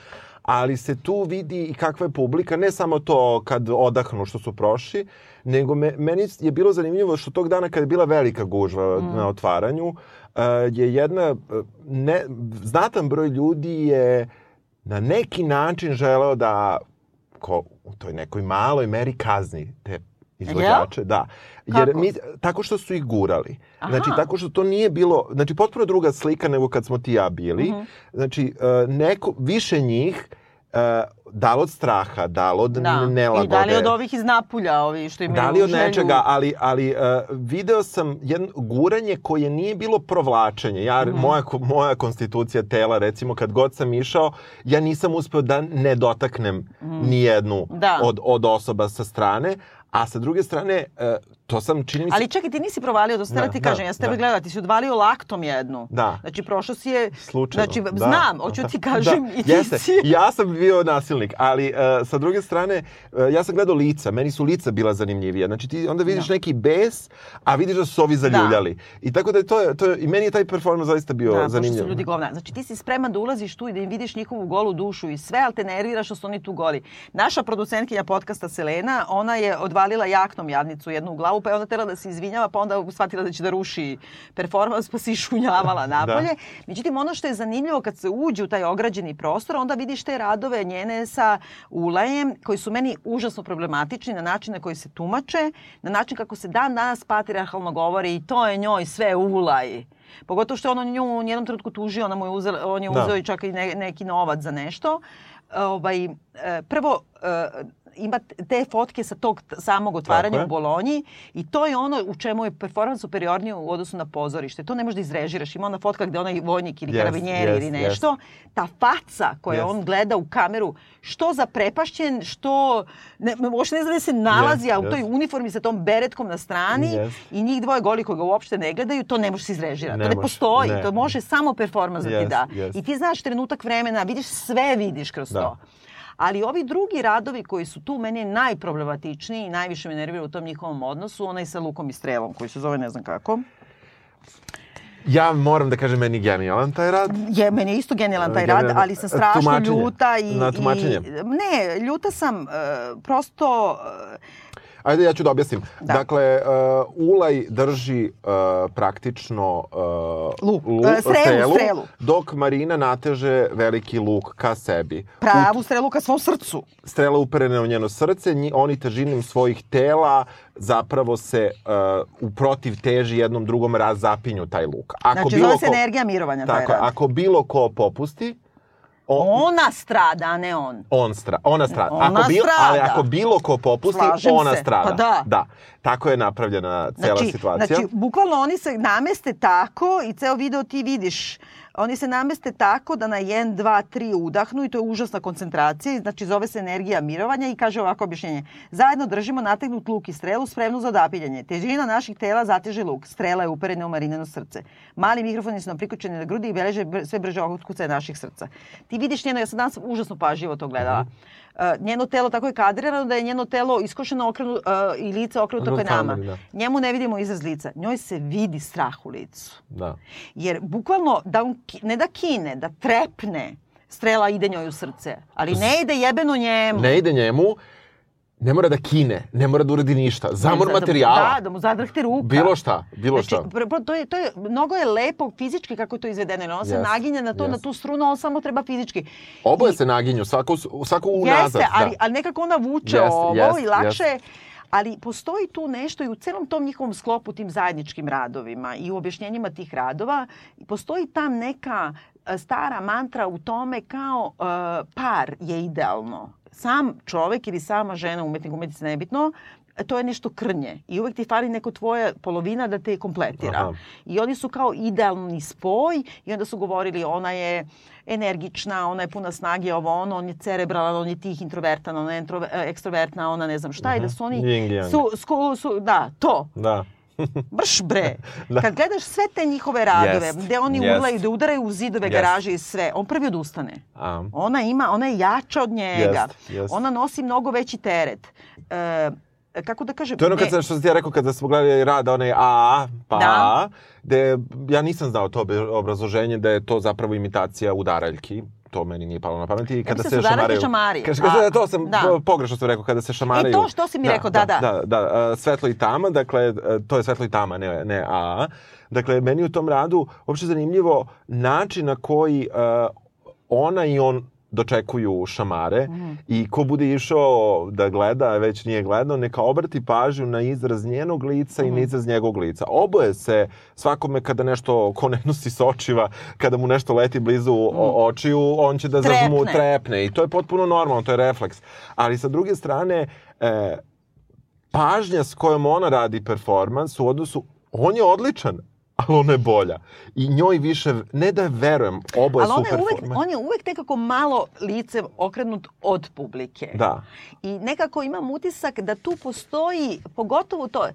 ali se tu vidi i kakva je publika, ne samo to kad odahnu što su prošli, nego me, meni je bilo zanimljivo što tog dana kad je bila velika gužva na otvaranju, uh, je jedna, uh, ne, znatan broj ljudi je na neki način želeo da ko, u toj nekoj maloj meri kazni te izvođače, da. Jer Kako? mi, tako što su ih gurali. Aha. Znači, tako što to nije bilo, znači, potpuno druga slika nego kad smo ti ja bili. Mhm. Znači, e, neko, više njih, e, da li od straha, da li od Da. nelagode. I da li od ovih iz Napulja, ovi što imaju Da li od želju- nečega, ali, ali uh, video sam jedno guranje koje nije bilo provlačenje. Ja, Mhm. moja, moja konstitucija tela, recimo, kad god sam išao, ja nisam uspeo da ne dotaknem ni jednu Mhm. Da. od, od osoba sa strane, a sa druge strane, uh, to sam čini mi se... Ali čekaj, ti nisi provalio, da ste Da, ti da, kažem, ja sam tebe da. gledala, ti si odvalio laktom jednu. Da. Znači, prošao si je... Slučajno. Znači, da. znam, hoću ti kažem da. i ti Jeste. si... Ja sam bio nasilnik, ali uh, sa druge strane, uh, ja sam gledao lica, meni su lica bila zanimljivija. Znači ti onda vidiš Da. neki bes, a vidiš da su ovi zaljuljali. I tako da je to, to je, i meni je taj performans zaista bio Da, zanimljiv. su ljudi govna. Znači ti si spreman da ulaziš tu i da im vidiš njihovu golu dušu i sve, ali te nervira što su oni tu goli. Naša producentkinja podcasta Selena, ona je odvalila jaknom jadnicu jednu u glavu, pa je onda tela da se izvinjava, pa onda shvatila da će da ruši performans, pa se išunjavala napolje. Međutim, ono što je zanimljivo kad se uđe u taj ograđeni prostor, onda vidiš te radove njene sa ulajem, koji su meni užasno problematični na način na koji se tumače, na način kako se dan danas patriarhalno govori i to je njoj sve ulaj. Pogotovo što je on nju u jednom trenutku tužio, ona mu je uzela, on je Da. uzeo i čak i ne, neki novac za nešto. Ovaj, e, prvo, e, ima te fotke sa tog samog otvaranja u Bolonji i to je ono u čemu je performans superiorniji u odnosu na pozorište. To ne možeš da izrežiraš. Ima ona fotka gde onaj vojnik ili Jest, karabinjeri ili jest, nešto. Ta faca koju Jest. on gleda u kameru, što zaprepašćen, što... Ne, uopšte ne zna da se nalazi, Jest, a u toj jest. uniformi sa tom beretkom na strani Jest. i njih dvoje goli koji ga uopšte ne gledaju, to ne može se izrežirati. Ne to ne postoji. ne. To može samo performans da ti da. jest. I ti znaš trenutak vremena, vidiš sve vidiš kroz Da. to. Ali ovi drugi radovi koji su tu meni najproblematičniji i najviše me nerviraju u tom njihovom odnosu, onaj sa Lukom i Strelom, koji se zove ne znam kako. Ja moram da kažem, meni je genijalan taj rad. Je, meni je isto genijalan taj rad, Genijalan. ali sam strašno ljuta. I, Na tumačenje. I, ne, ljuta sam e, prosto... e, Ajde, ja ću da objasnim. Da. Dakle, uh, Ulaj drži uh, praktično uh, Luk. E, strelu, strelu. dok Marina nateže veliki luk ka sebi. pravu strelu ka svom srcu. strela uperene u njeno srce, nji, oni težinom svojih tela zapravo se uh, u protiv teži jednom drugom razapinju taj luk. Ako Znači, bilo zove se ko- energija mirovanja Tako, ako bilo ko popusti, on, Ona strada, a ne on. on stra, ona strada. Ona ako bilo, strada. Ali ako bilo ko popusti, Slažem ona se. strada. Pa da. da. Tako je napravljena cela Znači, situacija. znači, bukvalno oni se nameste tako i ceo video ti vidiš. Oni se nameste tako da na 1, 2, 3 udahnu i to je užasna koncentracija. Znači, zove se energija mirovanja i kaže ovako objašnjenje. Zajedno držimo nategnut luk i strelu spremnu za odapiljanje. Težina naših tela zateže luk. Strela je uperena u marineno srce. Mali mikrofoni su nam prikućeni na grudi i beleže sve brže otkucaje naših srca. Ti vidiš njeno, ja sam danas užasno pažljivo to gledala. Uh, njeno telo tako je kadrirano da je njeno telo iskošeno okrenu, uh, i lice okrenuto ka nama. da. Njemu ne vidimo izraz lica. Njoj se vidi strah u licu. Da. Jer bukvalno, da on, ne da kine, da trepne, strela ide njoj u srce. Ali ne ide jebeno njemu. Ne ide njemu, ne mora da kine, ne mora da uradi ništa. Zamor Da- da- materijala. Da, da mu zadrhte ruka. Bilo šta, bilo Znači, šta. pr- to je, to je, mnogo je lepo fizički kako je to izvedeno. On se Jest, naginje na to, na jest. tu strunu, on samo treba fizički. Oboje I- se naginju, svako, svako unazad. Jeste, ali, da. ali nekako ona vuče Jest, ovo jest, i lakše je. Ali postoji tu nešto i u celom tom njihovom sklopu, tim zajedničkim radovima i u objašnjenjima tih radova, postoji tam neka e, stara mantra u tome kao e, par je idealno. Sam čovek ili sama žena, umetnik, umetnica, nebitno, to je nešto krnje i uvek ti fali neko tvoja polovina da te kompletira. Aha. I oni su kao idealni spoj i onda su govorili ona je energična, ona je puna snage, ovo ono, on je cerebralan, on je tih introvertan, ona je introve, e, ekstrovertna, ona ne znam šta i da su oni... Su, su, su, da, to. Da. Brš bre. Da. Kad gledaš sve te njihove radove, Jest, gde oni jest. urlaju, da udaraju u zidove Jest. garaže i sve, on prvi odustane. A, Ona ima, ona je jača od njega. Jest, jest. Ona nosi mnogo veći teret. E, kako da kažem? To je ono kad sam, što sam ti ja rekao kada smo gledali rad, onaj A, pa Da. A, gde ja nisam znao to obrazloženje da je to zapravo imitacija udaraljki. To meni nije palo na pamet. I kada mislim se da šamaraju... šamari. Kaže, A, kaže, to sam da. po- pogrešno sam rekao, kada se šamaraju. E, to što si mi rekao, da, da. Da, da, a, svetlo i tama, dakle, e, to je svetlo i tama, ne, ne A. Dakle, meni u tom radu uopšte zanimljivo način na koji e, ona i on dočekuju šamare i ko bude išao da gleda, već nije gledao, neka obrati pažnju na izraz njenog lica i na izraz njegovog lica. Oboje se svakome kada nešto, ko ne nosi sočiva, kada mu nešto leti blizu o- očiju, on će da Trepne. trepne i to je potpuno normalno, to je refleks. Ali sa druge strane, e, pažnja s kojom ona radi performans u odnosu, on je odličan, ali ona je bolja. I njoj više, ne da je verujem, oboje Ali super je, uvek, on je uvek nekako malo lice okrenut od publike. Da. I nekako imam utisak da tu postoji, pogotovo to,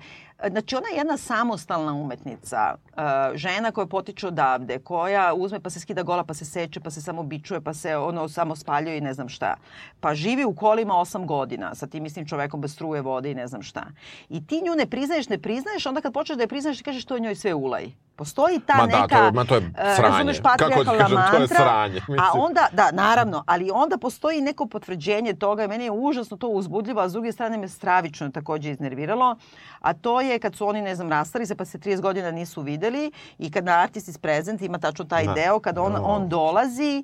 znači ona je jedna samostalna umetnica, uh, žena koja potiče odavde, koja uzme pa se skida gola, pa se seče, pa se samo bičuje, pa se ono samo spaljuje i ne znam šta. Pa živi u kolima 8 godina sa tim istim čovekom bez struje, vode i ne znam šta. I ti nju ne priznaješ, ne priznaješ, onda kad počneš da je priznaješ, ti kažeš to njoj sve ulaj. Postoji ta Ma da, neka, to je- ma to je e, sranje. razumeš, Kako ti kažem, to je mantra, sranje, a mislim. onda, da, naravno, ali onda postoji neko potvrđenje toga i meni je užasno to uzbudljivo, a s druge strane me stravično takođe iznerviralo, a to je kad su oni, ne znam, rastali se pa se 30 godina nisu videli i kad na Artist is Present ima tačno taj Da. deo, kad on, Da. on dolazi,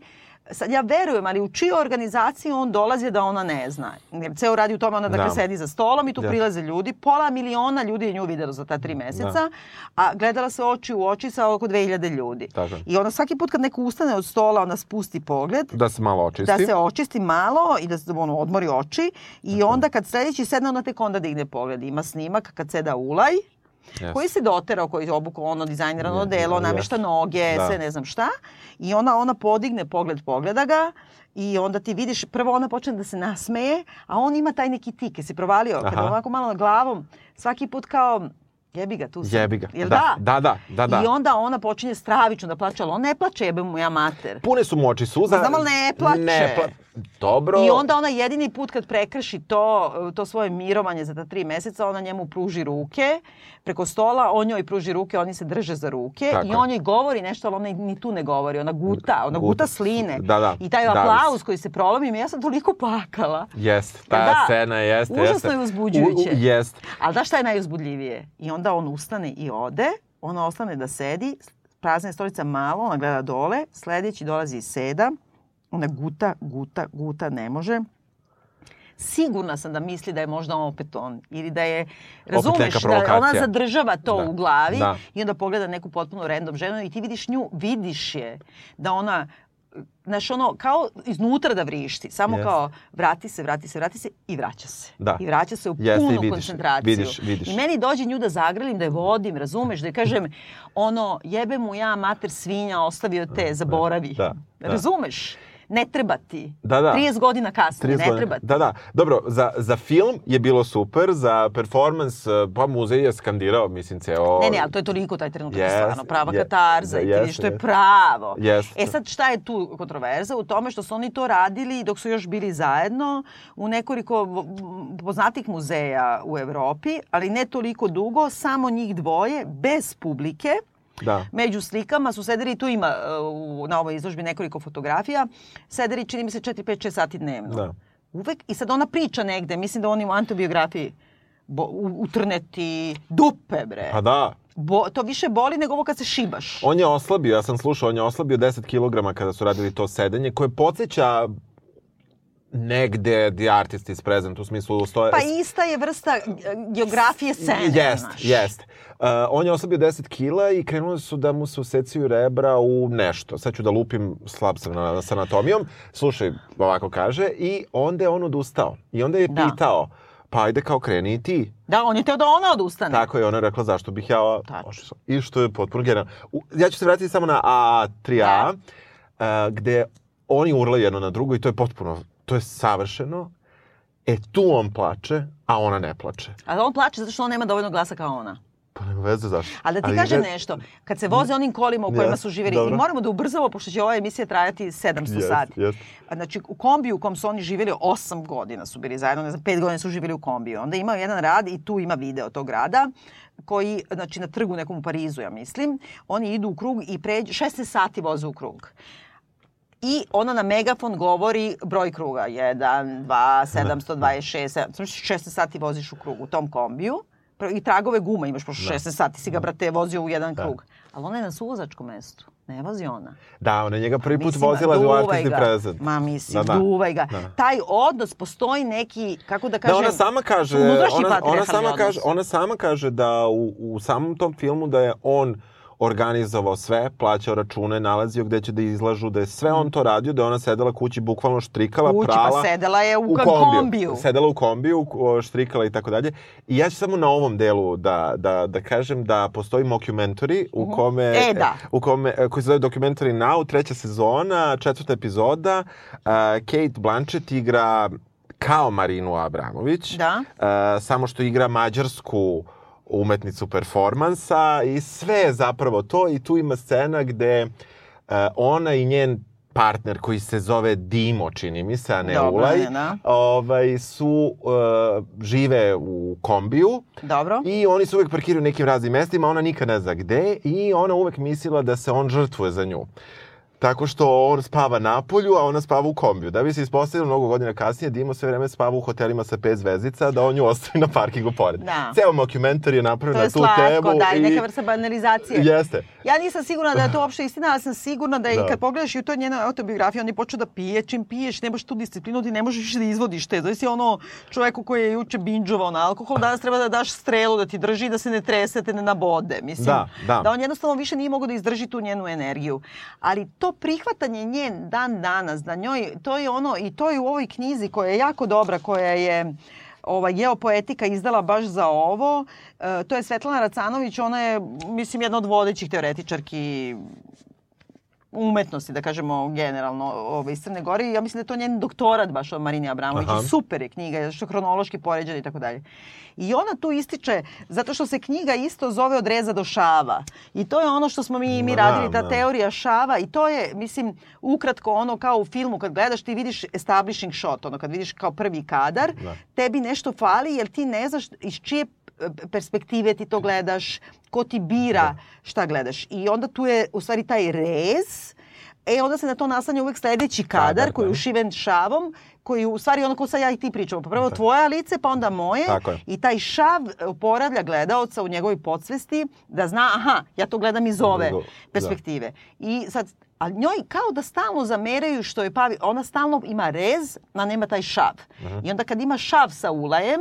Sad ja verujem, ali u čiju organizaciju on dolazi da ona ne zna. Jer ceo radi u tome, ona dakle Da. sedi za stolom i tu Da. prilaze ljudi. Pola miliona ljudi je nju videlo za ta tri meseca, a gledala se oči u oči sa oko 2000 ljudi. Tako. I ona svaki put kad neko ustane od stola, ona spusti pogled Da se malo očisti. da se očisti malo i da se ono, odmori oči i onda kad sledeći sedne, ona tek onda digne pogled. Ima snimak kad seda ulaj, Yes. koji se doterao, koji je obukao ono dizajnirano Je, delo, je, namešta jest. noge, Da. sve ne znam šta. I ona, ona podigne pogled, pogleda ga i onda ti vidiš, prvo ona počne da se nasmeje, a on ima taj neki tik, je si provalio, kada Aha. ovako malo na glavom, svaki put kao, jebi ga, tu sam. Jebi ga. Jel da, da? da, da, da, da. I onda ona počinje stravično da plače, ali on ne plače, jebe mu ja mater. Pune su mu oči suza. Znam, ali ne plače. Ne pla... Dobro. I onda ona jedini put kad prekrši to, to svoje mirovanje za ta tri meseca, ona njemu pruži ruke preko stola, on njoj pruži ruke, oni se drže za ruke Tako i on joj govori nešto, ali ona ni tu ne govori, ona guta, ona guta, Guta. sline. Da, da. I taj Davi se. aplauz koji se prolomi, ja sam toliko plakala. Jest, ta Da. scena jeste, Užasno jeste. je uzbuđujuće. U, u, jest. Ali znaš šta je najuzbudljivije? I onda on ustane i ode, ona ostane da sedi, prazna je stolica malo, ona gleda dole, sledeći dolazi i seda, ona guta, guta, guta, ne može. Sigurna sam da misli da je možda opet on ili da je, razumeš, da ona zadržava to Da. u glavi Da. i onda pogleda neku potpuno random ženu i ti vidiš nju, vidiš je da ona Znaš, ono, kao iznutra da vrišti. Samo Jeste. kao, vrati se, vrati se, vrati se i vraća se. Da. I vraća se u i punu vidiš, koncentraciju. vidiš, vidiš. I meni dođe nju da zagrlim, da je vodim, razumeš, da je kažem, ono, jebe mu ja mater svinja, ostavio te, zaboravi. Da, da. Razumeš? Ne treba ti. Da, da. 30 godina kasnije, 30 ne godina. treba ti. Da, da. Dobro, za, za film je bilo super, za performance, eh, pa muzej je skandirao, mislim, ceo... Ne, ne, ali to je toliko taj trenutak Jest, stvarno prava je- katarza i ti jeste, vidiš, to je pravo. Jeste. E sad šta je tu kontroverza? U tome što su oni to radili dok su još bili zajedno u nekoliko poznatih muzeja u Evropi, ali ne toliko dugo, samo njih dvoje, bez publike. Da. Među slikama su sedeli, tu ima u, na ovoj izložbi nekoliko fotografija, sedeli čini mi se 4, 5, 6 sati dnevno. Da. Uvek, i sad ona priča negde, mislim da oni u antobiografiji, bo, utrneti dupe, bre. Pa da. Bo, to više boli nego ovo kad se šibaš. On je oslabio, ja sam slušao, on je oslabio 10 kg kada su radili to sedenje, koje podsjeća negde The Artist is Present, u smislu stoje... Pa ista je vrsta geografije scene. Jest, jest. Uh, on je oslabio 10 kila i krenuli su da mu se usecaju rebra u nešto. Sad ću da lupim, slab sam na, sa anatomijom. Slušaj, ovako kaže. I onda je on odustao. I onda je Da. pitao, pa ajde kao kreni i ti. Da, on je teo da ona odustane. Tako je, ona je rekla zašto bih ja Tačno. I što je potpuno genijalno. U- Ja ću se vratiti samo na A3A, Da. uh, gde oni urlaju jedno na drugo i to je potpuno, to je savršeno. E tu on plače, a ona ne plače. Ali on plače zato što on nema dovoljno glasa kao ona. Pa nema veze zašto. Ali da ti Ali kažem ne- nešto, kad se voze onim kolima u kojima Jest, su živjeli, dobro. i moramo da ubrzamo, pošto će ova emisija trajati 700 Jest, sati. jest. A Znači, u kombiju u kom su oni živjeli 8 godina su bili zajedno, ne znam, 5 godina su živjeli u kombiju. Onda imaju jedan rad i tu ima video tog rada koji, znači na trgu nekom u Parizu, ja mislim, oni idu u krug i pređu, 16 sati voze u krug. I ona na megafon govori broj kruga. 1, 2, 726, 7, 16 sati voziš u krug u tom kombiju. i tragove guma imaš, pošto Da. 16 sati si ga, brate, vozio u jedan Da. krug. Ali ona je na suvozačkom mestu, ne vozi ona. Da, ona je njega prvi put Mislim, vozila Artist ga. Present. Ma mislim, Da, da. duvaj ga. Da. Taj odnos, postoji neki, kako da kažem... Da, ona sama kaže, ona, ona, sama odnos. kaže, ona sama kaže da u, u samom tom filmu da je on organizovao sve, plaćao račune, nalazio gde će da izlažu, da je sve on to radio, da je ona sedela kući, bukvalno štrikala, Kući, prala. pa sedela je u, u kombiju. kombiju. Sedela u kombiju, štrikala i tako dalje. I ja ću samo na ovom delu da, da, da kažem da postoji mockumentary u kome... E, da. U kome, e, koji se zove Documentary Now, treća sezona, četvrta epizoda. Uh, Kate Blanchett igra kao Marinu Abramović. Da. Uh, samo što igra mađarsku umetnicu performansa i sve je zapravo to i tu ima scena gde uh, ona i njen partner koji se zove Dimo, čini mi se, a ne Dobro, Ulaj, ne, da. ovaj, su, uh, žive u kombiju Dobro. i oni se uvek parkiraju u nekim raznim mestima, ona nikad ne zna gde i ona uvek mislila da se on žrtvuje za nju. Tako što on spava na polju, a ona spava u kombiju. Da bi se ispostavilo mnogo godina kasnije, Dimo sve vreme spava u hotelima sa pet zvezdica, da on nju ostavi na parkingu pored. Da. Ceo mockumentary je napravljen To na je tu slatko, temu. da, i neka vrsta banalizacije. Jeste. Ja nisam sigurna da je to uopšte istina, ali sam sigurna da, i Da. kad pogledaš i u toj njenoj autobiografiji, on je počeo da pije, čim piješ, nemaš tu disciplinu, ti ne možeš više da izvodiš te. Znači ono čoveku koji je juče binđovao na alkohol, danas treba da daš strelu, da ti drži, da se ne trese, te ne nabode. Mislim, Da, da. da on jednostavno više nije mogao da izdrži tu njenu energiju. Ali to prihvatanje njen dan danas, da njoj, to je ono, i to je u ovoj knjizi koja je jako dobra, koja je ovaj, geopoetika izdala baš za ovo. E, to je Svetlana Racanović, ona je, mislim, jedna od vodećih teoretičarki umetnosti, da kažemo generalno ovaj, iz Crne Gore. I Ja mislim da je to njen doktorat baš od Marini Abramović. Aha. Super je knjiga, što je hronološki poređena i tako dalje. I ona tu ističe, zato što se knjiga isto zove od reza do šava. I to je ono što smo mi, mi Ma radili, da, ta da. teorija šava. I to je, mislim, ukratko ono kao u filmu, kad gledaš ti vidiš establishing shot, ono kad vidiš kao prvi kadar, Da. tebi nešto fali jer ti ne znaš iz čije perspektive ti to gledaš, ko ti bira šta gledaš. I onda tu je u stvari taj rez, E, onda se na to naslanja uvek sledeći kadar, Kadar, koji je da. ušiven šavom, koji u stvari ono ko sad ja i ti pričamo. Pa prvo tvoje lice, pa onda moje. I taj šav oporavlja gledaoca u njegovoj podsvesti da zna, aha, ja to gledam iz ove Da. perspektive. I sad, ali njoj kao da stalno zameraju što je pavi, ona stalno ima rez, a nema taj šav. I onda kad ima šav sa ulajem,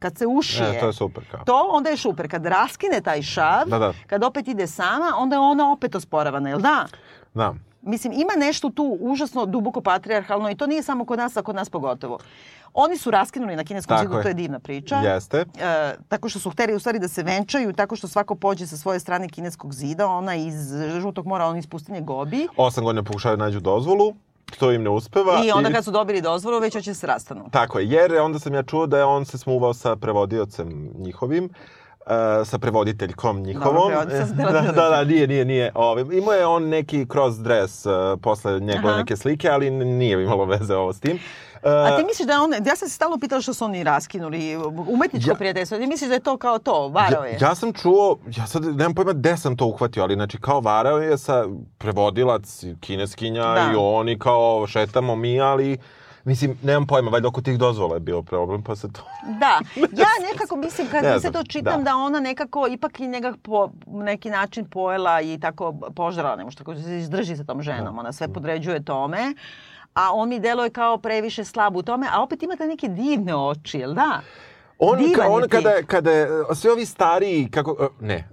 kad se ušije, E, to je super kao. to onda je super. Kad raskine taj šav, Da, da. kad opet ide sama, onda je ona opet osporavana, jel da? Da. Mislim, ima nešto tu užasno duboko patrijarhalno i to nije samo kod nas, a kod nas pogotovo. Oni su raskinuli na kineskom Tako zidu, je. to je divna priča. Jeste. E, tako što su hteli u stvari da se venčaju, tako što svako pođe sa svoje strane kineskog zida, ona iz Žutog mora, on iz pustinje Gobi. Osam godina pokušaju da nađu dozvolu, to im ne uspeva. I onda kad su dobili dozvolu, već hoće da se rastanu. Tako je, jer onda sam ja čuo da je on se smuvao sa prevodiocem njihovim, uh, sa prevoditeljkom njihovom. Dobro, da, da da, nije, nije, nije. Ove, imao je on neki cross dress uh, posle njegove Aha. neke slike, ali nije imalo veze ovo s tim. A ti misliš da je on, ja sam se stalno pitala što su oni raskinuli, umetničko Ja- prijateljstvo, ti misliš da je to kao to, varao je? Ja, ja sam čuo, ja sad nemam pojma gde sam to uhvatio, ali znači kao varao je sa prevodilac, kineskinja Da. i oni kao šetamo mi, ali mislim, nemam pojma, valjda oko tih dozvola je bio problem, pa se to... Da, ja nekako mislim kad Ne se to čitam da. da. ona nekako ipak i njega po neki način pojela i tako požrala, ne može tako da se izdrži sa tom ženom, ona sve podređuje tome. A on mi deluje kao previše slab u tome, a opet ima te neke divne oči, jel da? On, ka, on kada, kada svi ovi stariji, kako, e, ne,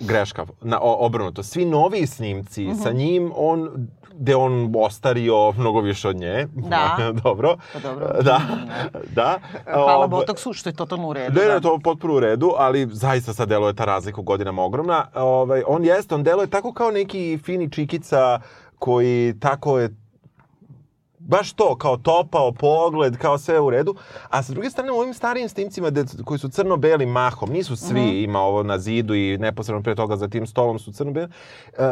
greška, na, obrnuto, svi novi snimci Mhm. sa njim, on, gde on ostario mnogo više od nje. Da. dobro. Pa dobro. Da, da. Hvala Ob- Botoksu, što je totalno u redu. Ne, da. ne, to je potpuno u redu, ali zaista sad deluje ta razlika u godinama ogromna. Ovaj, on jeste, on deluje tako kao neki fini čikica koji tako je baš to, kao topao pogled, kao sve u redu. A sa druge strane, u ovim starijim snimcima de, koji su crno-beli mahom, nisu svi, Mhm. ima ovo na zidu i neposredno pre toga za tim stolom su crno-beli, uh,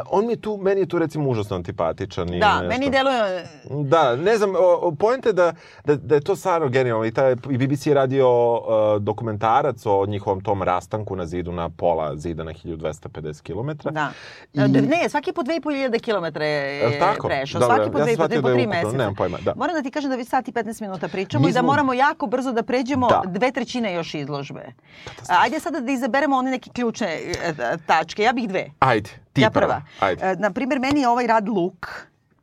on mi je tu, meni je tu recimo užasno antipatičan. i Da, nešto. meni deluje Da, ne znam, point je da, da, da je to stvarno genijalno i, taj, i BBC je radio uh, dokumentarac o njihovom tom rastanku na zidu na pola zida na 1250 km. Da. I- Ne, svaki po 2500 km je tako? prešao. Svaki po ja sam 2,5, shvatio po da je 3 ukupno, meseca. nemam pojma. da. Moram da ti kažem da već sat i 15 minuta pričamo Mi i da smo- moramo jako brzo da pređemo Da. dve trećine još izložbe. Ajde sada da izaberemo one neke ključne e, e, tačke. Ja bih dve. Ajde, ti ja prva. prva. Ajde, E, Na primjer, meni je ovaj rad luk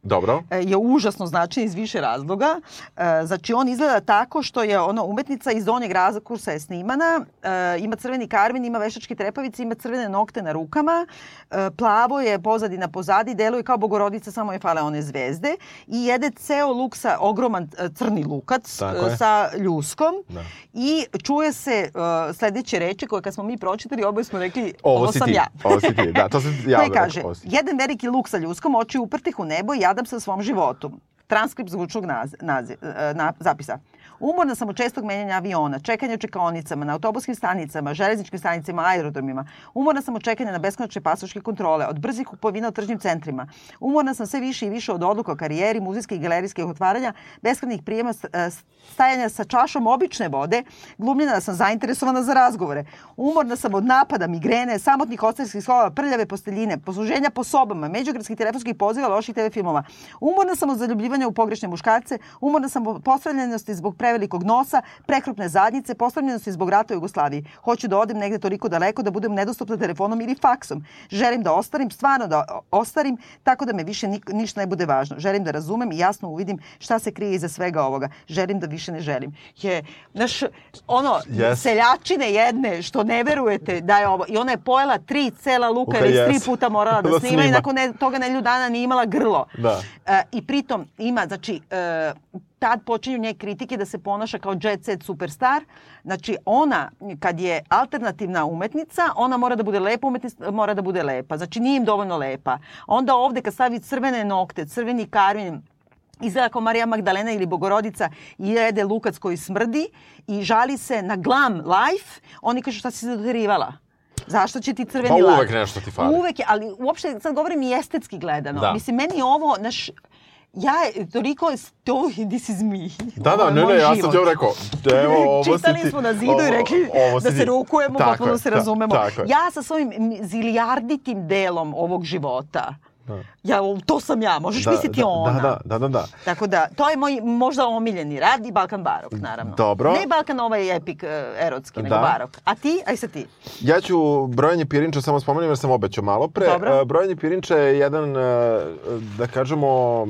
dobro. e, je užasno značajan iz više razloga. E, Znači, on izgleda tako što je ono umetnica iz donjeg rakursa je snimana, e, ima crveni karmin, ima veštačke trepavice, ima crvene nokte na rukama, plavo je pozadina pozadi, deluje kao bogorodica, samo je fale one zvezde i jede ceo luk sa ogroman crni lukac sa ljuskom Da. i čuje se sledeće reči koje kad smo mi pročitali, oboje smo rekli Ovo, ovo sam ti, ja. ovo si ti, da, to sam ja rekao, kaže, jedan veliki luk sa ljuskom, oči uprtih u nebo i jadam se u svom životu. Transkript zvučnog naz, nazi, e, na, zapisa. Umorna sam od čestog menjanja aviona, čekanja u čekaonicama, na autobuskim stanicama, železničkim stanicama, aerodromima. Umorna sam od čekanja na beskonačne pasoške kontrole, od brzih kupovina u tržnim centrima. Umorna sam sve više i više od odluka o karijeri, muzijskih i galerijskih otvaranja, beskrajnih prijema, e, stajanja sa čašom obične vode, glumljena da sam zainteresovana za razgovore. Umorna sam od napada, migrene, samotnih ostavskih slova, prljave posteljine, posluženja po sobama, međugradskih telefonskih poziva, loših TV filmova. Umorna sam od zaljubljivanja u pogrešne muškarce, umorna sam od postavljenosti zbog prevelikog nosa, prekrupne zadnjice, postavljenosti zbog rata u Jugoslaviji. Hoću da odem negde toliko daleko da budem nedostupna telefonom ili faksom. Želim da ostarim, stvarno da ostarim, tako da me više ništa ne bude važno. Želim da razumem i jasno uvidim šta se krije iza svega ovoga. Želim da više ne želim. Je, znaš, ono, Yes. seljačine jedne što ne verujete da je ovo. I ona je pojela tri cela luka jer je tri yes. puta morala da, Da snima, i snima. nakon ne, toga nedelju dana nije imala grlo. Da. E, I pritom ima, znači, e, tad počinju nje kritike da se ponaša kao jet set superstar. Znači, ona, kad je alternativna umetnica, ona mora da bude lepa umetnica, mora da bude lepa. Znači, nije im dovoljno lepa. Onda ovde kad stavi crvene nokte, crveni karmin, izgleda kao Marija Magdalena ili Bogorodica i jede lukac koji smrdi i žali se na glam life, oni kažu šta si se doterivala? Zašto će ti crveni Pa lak? uvek nešto ti fali. Uvek je, ali uopšte sad govorim i estetski gledano. Da. Mislim, meni ovo, naš, ja toliko, to, this is me. Da, da, ne, ne, ja sam ti rekao, evo, ovo si Čitali ti. smo na zidu i rekli ovo da si se rukujemo, Tako potpuno je, se ta- razumemo. Tako. Ja sa svojim zilijarditim delom ovog života, ja, to sam ja, možeš misliti da, ona. Da, da, da, da. Tako da, to je moj možda omiljeni rad i Balkan Barok, naravno. Dobro. Ne Balkan ovaj epik e, erotski, nego Da. Barok. A ti? Aj sad ti. Ja ću brojanje pirinča samo spomenem jer sam obećao malo pre. Dobro. E, Brojanje pirinča je jedan, e, da kažemo,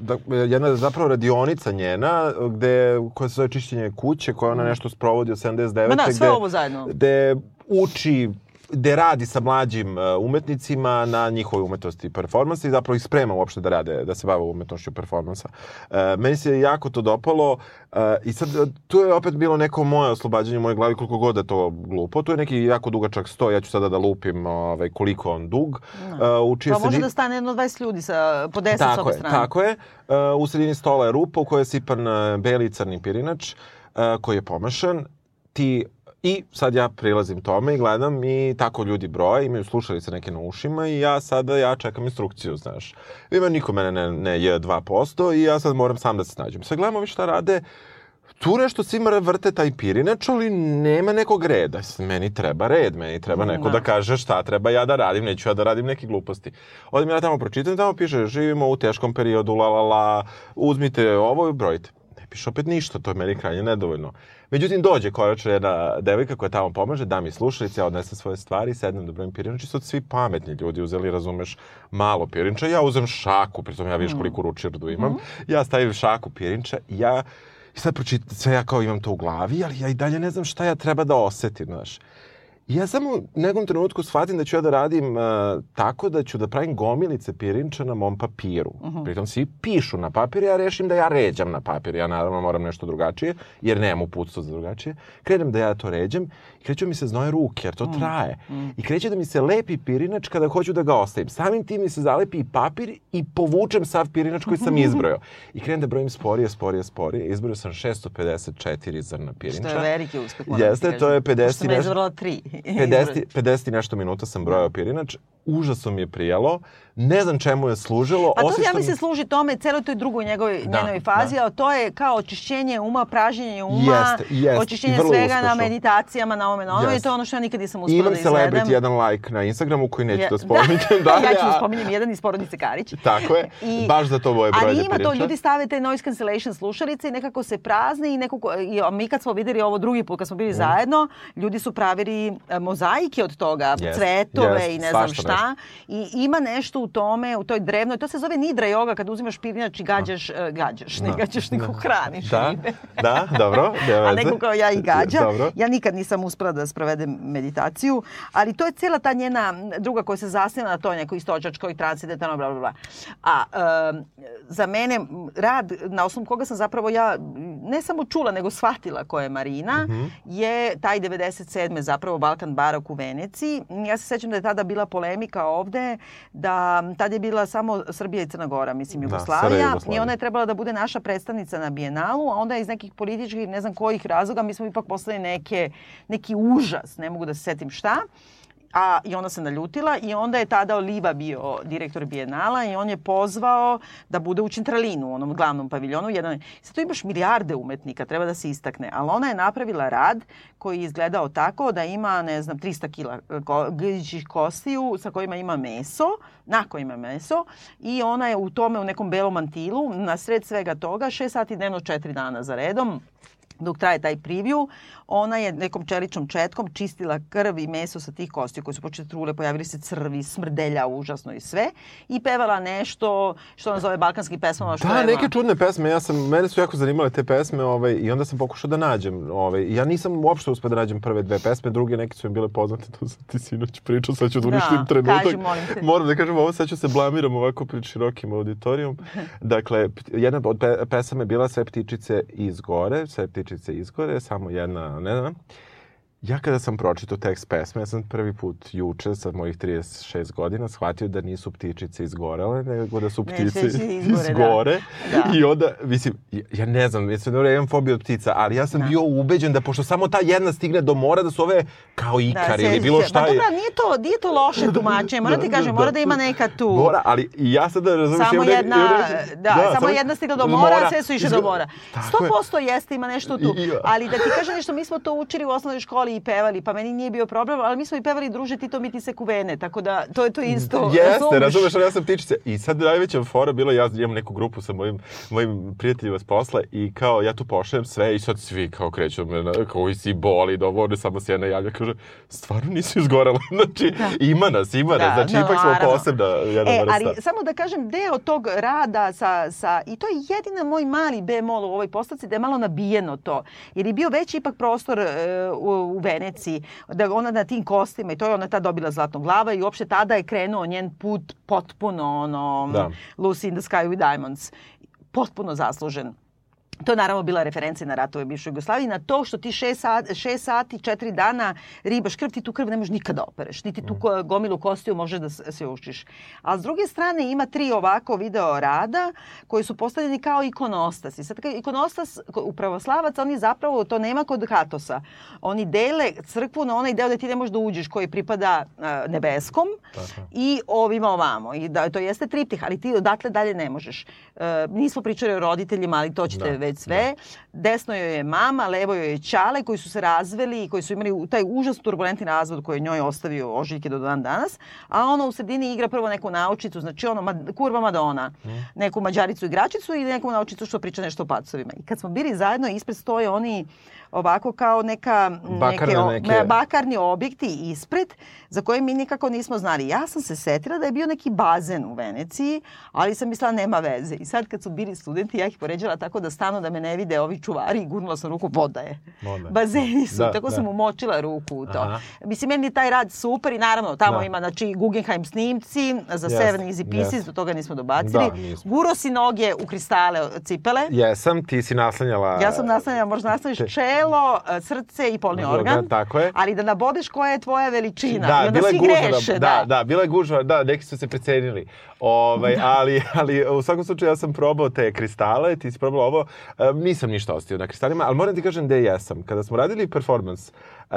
da, jedna zapravo radionica njena, gde, koja se zove čišćenje kuće, koja ona nešto sprovodi od 79. Ma da, sve gde, ovo zajedno. Gde uči gde radi sa mlađim e, umetnicima na njihovoj umetnosti i performansi i zapravo ih sprema uopšte da rade, da se bave umetnošću performansa. E, meni se jako to dopalo e, i sad tu je opet bilo neko moje oslobađanje u mojoj glavi koliko god da to glupo. Tu je neki jako dugačak sto, ja ću sada da lupim ovaj, koliko on dug. E, u čijoj Pa može sredi- da stane jedno 20 ljudi sa, po 10 s tako obe je, strane. tako je. U sredini stola je rupa u kojoj je sipan beli i crni pirinač koji je pomašan. Ti I sad ja prilazim tome i gledam i tako ljudi broje, imaju slušalice neke na ušima i ja sada ja čekam instrukciju, znaš. Ima niko mene ne, ne je 2% i ja sad moram sam da se snađem. Sad gledamo vi šta rade, tu nešto svima vrte taj pirinač, ali nema nekog reda. Meni treba red, meni treba neko Da. da kaže šta treba ja da radim, neću ja da radim neke gluposti. Odem ja tamo pročitam, tamo piše živimo u teškom periodu, la la la, uzmite ovo i brojite. Piše opet ništa, to je meni krajnje nedovoljno. Međutim, dođe konačno jedna devojka koja tamo pomaže, da mi slušalice, ja odnesem svoje stvari, sednem da brojim pirinač i sad svi pametni ljudi uzeli, razumeš, malo pirinča, ja uzem šaku, pritom ja vidiš koliko ručirdu imam, ja stavim šaku pirinča i ja I sad pročitam, sve ja kao imam to u glavi, ali ja i dalje ne znam šta ja treba da osetim, znaš. Ja samo u nekom trenutku shvatim da ću ja da radim uh, tako da ću da pravim gomilice pirinča na mom papiru. Pritom svi pišu na papir, ja rešim da ja ređam na papir. Ja naravno moram nešto drugačije, jer nemam uputstvo za drugačije. Krenem da ja to ređam i kreću mi se znoje ruke, jer to traje. I kreće da mi se lepi pirinač kada hoću da ga ostavim. Samim tim mi se zalepi i papir i povučem sav pirinač koji sam izbrojao. I krenem da brojim sporije, sporije, sporije. Izbrojao sam 654 zrna pirinča. Što je veliki uspeh. Jeste, to je Pošto 50 sam ja nešto- izabrala tri. 50, 50 i nešto minuta sam brojao pirinač, užasno mi je prijelo, ne znam čemu je služilo. Pa to osim ja mislim služi tome celoj toj drugoj njegovoj, Da, njenoj fazi, da. a to je kao očišćenje uma, pražnjenje uma, Jeste, jeste, očišćenje i svega na uspešno. meditacijama, na ovome, na onome, i Jeste. to je ono što ja nikad nisam I uspela imam da izvedem. celebrity jedan like na Instagramu koji neću Je- da spominjem Da, dalje. ja ću da a- spominjem jedan iz porodice Karić. Tako je, I- baš za to boje broje Ali ima to, ljudi stave te noise cancellation slušalice i nekako se prazne i nekako, i a mi kad smo videli ovo drugi put, kad smo Mm. bili zajedno, ljudi su pravili e, mozaike od toga, Jest, cvetove jest, i ne znam šta. I ima nešto u tome, u toj drevnoj, to se zove nidra yoga, kad uzimaš pirinač i gađaš, e, gađaš, ne Da, gađaš, nego hraniš Da, ribe. da, dobro, A neko kao ja i gađa. Dobro. Ja nikad nisam uspela da sprovedem meditaciju, ali to je cijela ta njena druga koja se zasniva na toj nekoj istočačkoj transcendentalno bla bla bla. A em, za mene rad na osnovu koga sam zapravo ja ne samo čula nego shvatila ko je Marina Mhm. je taj 97. zapravo Balkan Barok u Veneciji. Ja se sećam da je tada bila polemika ovde da tad je bila samo Srbija i Crna Gora, mislim Da, Jugoslavija Sarajevo, i ona je trebala da bude naša predstavnica na Bijenalu, a onda iz nekih političkih, ne znam kojih razloga, mi smo ipak postali neke, neki užas, ne mogu da se setim šta. A, I ona se naljutila i onda je tada Oliva bio direktor Bijenala i on je pozvao da bude u Centralinu, u onom glavnom paviljonu. Jedan, sad tu imaš milijarde umetnika, treba da se istakne, ali ona je napravila rad koji je izgledao tako da ima, ne znam, 300 kila ko, griđih kostiju sa kojima ima meso, na kojima ima meso i ona je u tome u nekom belom mantilu, na sred svega toga, 6 sati dnevno, 4 dana za redom, dok traje taj preview, ona je nekom čeličnom četkom čistila krv i meso sa tih kostiju koji su počeli trule, pojavili se crvi, smrdelja užasno i sve i pevala nešto što ona zove balkanski pesmama. Što Da, je, neke čudne pesme. Ja sam, mene su jako zanimale te pesme ovaj, i onda sam pokušao da nađem. Ovaj, ja nisam uopšte uspeo da nađem prve dve pesme, druge neke su mi bile poznate, to sam ti sinoć pričao, sad ću da Da, uništim trenutak. kaži, molim te. Moram da kažem ovo, sad ću se blamiram ovako pred širokim auditorijom. Dakle, jedna od pe pesama je bila Sve ptičice iz gore, Sve ptičice iz gore, samo jedna, ne znam. Ja kada sam pročitao tekst pesme, ja sam prvi put juče sa mojih 36 godina shvatio da nisu ptičice izgorele, nego da su ptice sve će izgore, da. izgore. Da. I onda, mislim, ja, ne znam, mislim da ja imam fobiju od ptica, ali ja sam Da. bio ubeđen da pošto samo ta jedna stigne do mora, da su ove kao ikar ili seći bilo se. šta je. dobro, nije to, nije to loše tumačenje, moram ti kažem, mora da ima neka tu... Mora, ali ja sad da razumiješ... Samo jedna, nek- da, samo jedna stigla do mora, sve su išle do mora. Tako je. 100% jeste, ima nešto tu. Ali da ti kažem nešto, mi smo to učili u osnovnoj školi i pevali, pa meni nije bio problem, ali mi smo i pevali druže ti to mi ti se kuvene, tako da to je to isto. Jeste, razumeš, ja sam ptičice. I sad najveća fora bila, ja imam neku grupu sa mojim, mojim prijateljima s posla i kao ja tu pošaljem sve i sad svi kao kreću me, na, kao i si boli, da ovo ne samo se jedna javlja, kaže, stvarno nisu izgorela. znači, ima nas, ima nas, Da, znači da, ipak smo naravno. posebna jedna E, vrsta. ali samo da kažem, deo tog rada sa, sa, i to je jedina moj mali bemol u ovoj postavci, da je malo nabijeno to. Jer je bio veći ipak prostor e, u, u Veneciji, da ona na tim kostima, i to je ona tad dobila zlatnog glava i uopšte tada je krenuo njen put potpuno, ono, Da. Lucy in the Sky with Diamonds. Potpuno zaslužen. To je naravno bila referencija na ratove bivšoj Jugoslaviji, na to što ti šest sati, šest sati, četiri dana ribaš krv, ti tu krv ne možeš nikada opereš, niti tu ko- gomilu kostiju možeš da se ušiš. A s druge strane ima tri ovako video rada koji su postavljeni kao ikonostas. I sad ikonostas ko- u pravoslavac, oni zapravo, to nema kod Hatosa. Oni dele crkvu na onaj deo da ti ne možeš da uđeš koji pripada nebeskom Tako. i ovima ovamo. I da, to jeste triptih, ali ti odatle dalje ne možeš. E, nismo pričali o roditeljima, ali to ćete Da, već sve. Desno joj je mama, levo joj je čale koji su se razveli i koji su imali taj užasno turbulentni razvod koji je njoj ostavio ožiljke do dan danas. A ona u sredini igra prvo neku naučicu, znači ono, ma, kurva Madonna, neku mađaricu igračicu i neku naučicu što priča nešto o pacovima. I kad smo bili zajedno, ispred stoje oni ovako kao neka, Bakarne o- neke- bakarni objekti ispred za koje mi nikako nismo znali. Ja sam se setila da je bio neki bazen u Veneciji, ali sam mislila nema veze. I sad kad su bili studenti, ja ih poređala tako da stanu da me ne vide ovi čuvari i gurnula sam ruku, voda je. Voda je. Bazeni su, Da, tako da. sam umočila ruku u to. Aha. Mislim, meni taj rad super i naravno tamo Da. ima znači, Guggenheim snimci za Jeste, Seven Easy Pieces, jeste. do toga nismo dobacili. Da, nismo. Guro si noge u kristale cipele. Jesam, ti si naslanjala... Ja sam naslanjala, možda naslaniš čelo telo, e, srce i polni Organ, organ. tako je. Ali da nabodeš koja je tvoja veličina. Da, I onda svi gužva, greše. da, da, da, bila je gužva, da, neki su se precenili. Ovaj, ali, ali u svakom slučaju ja sam probao te kristale, ti si probao ovo, um, nisam ništa ostio na kristalima, ali moram ti kažem gde jesam. Kada smo radili performance, uh,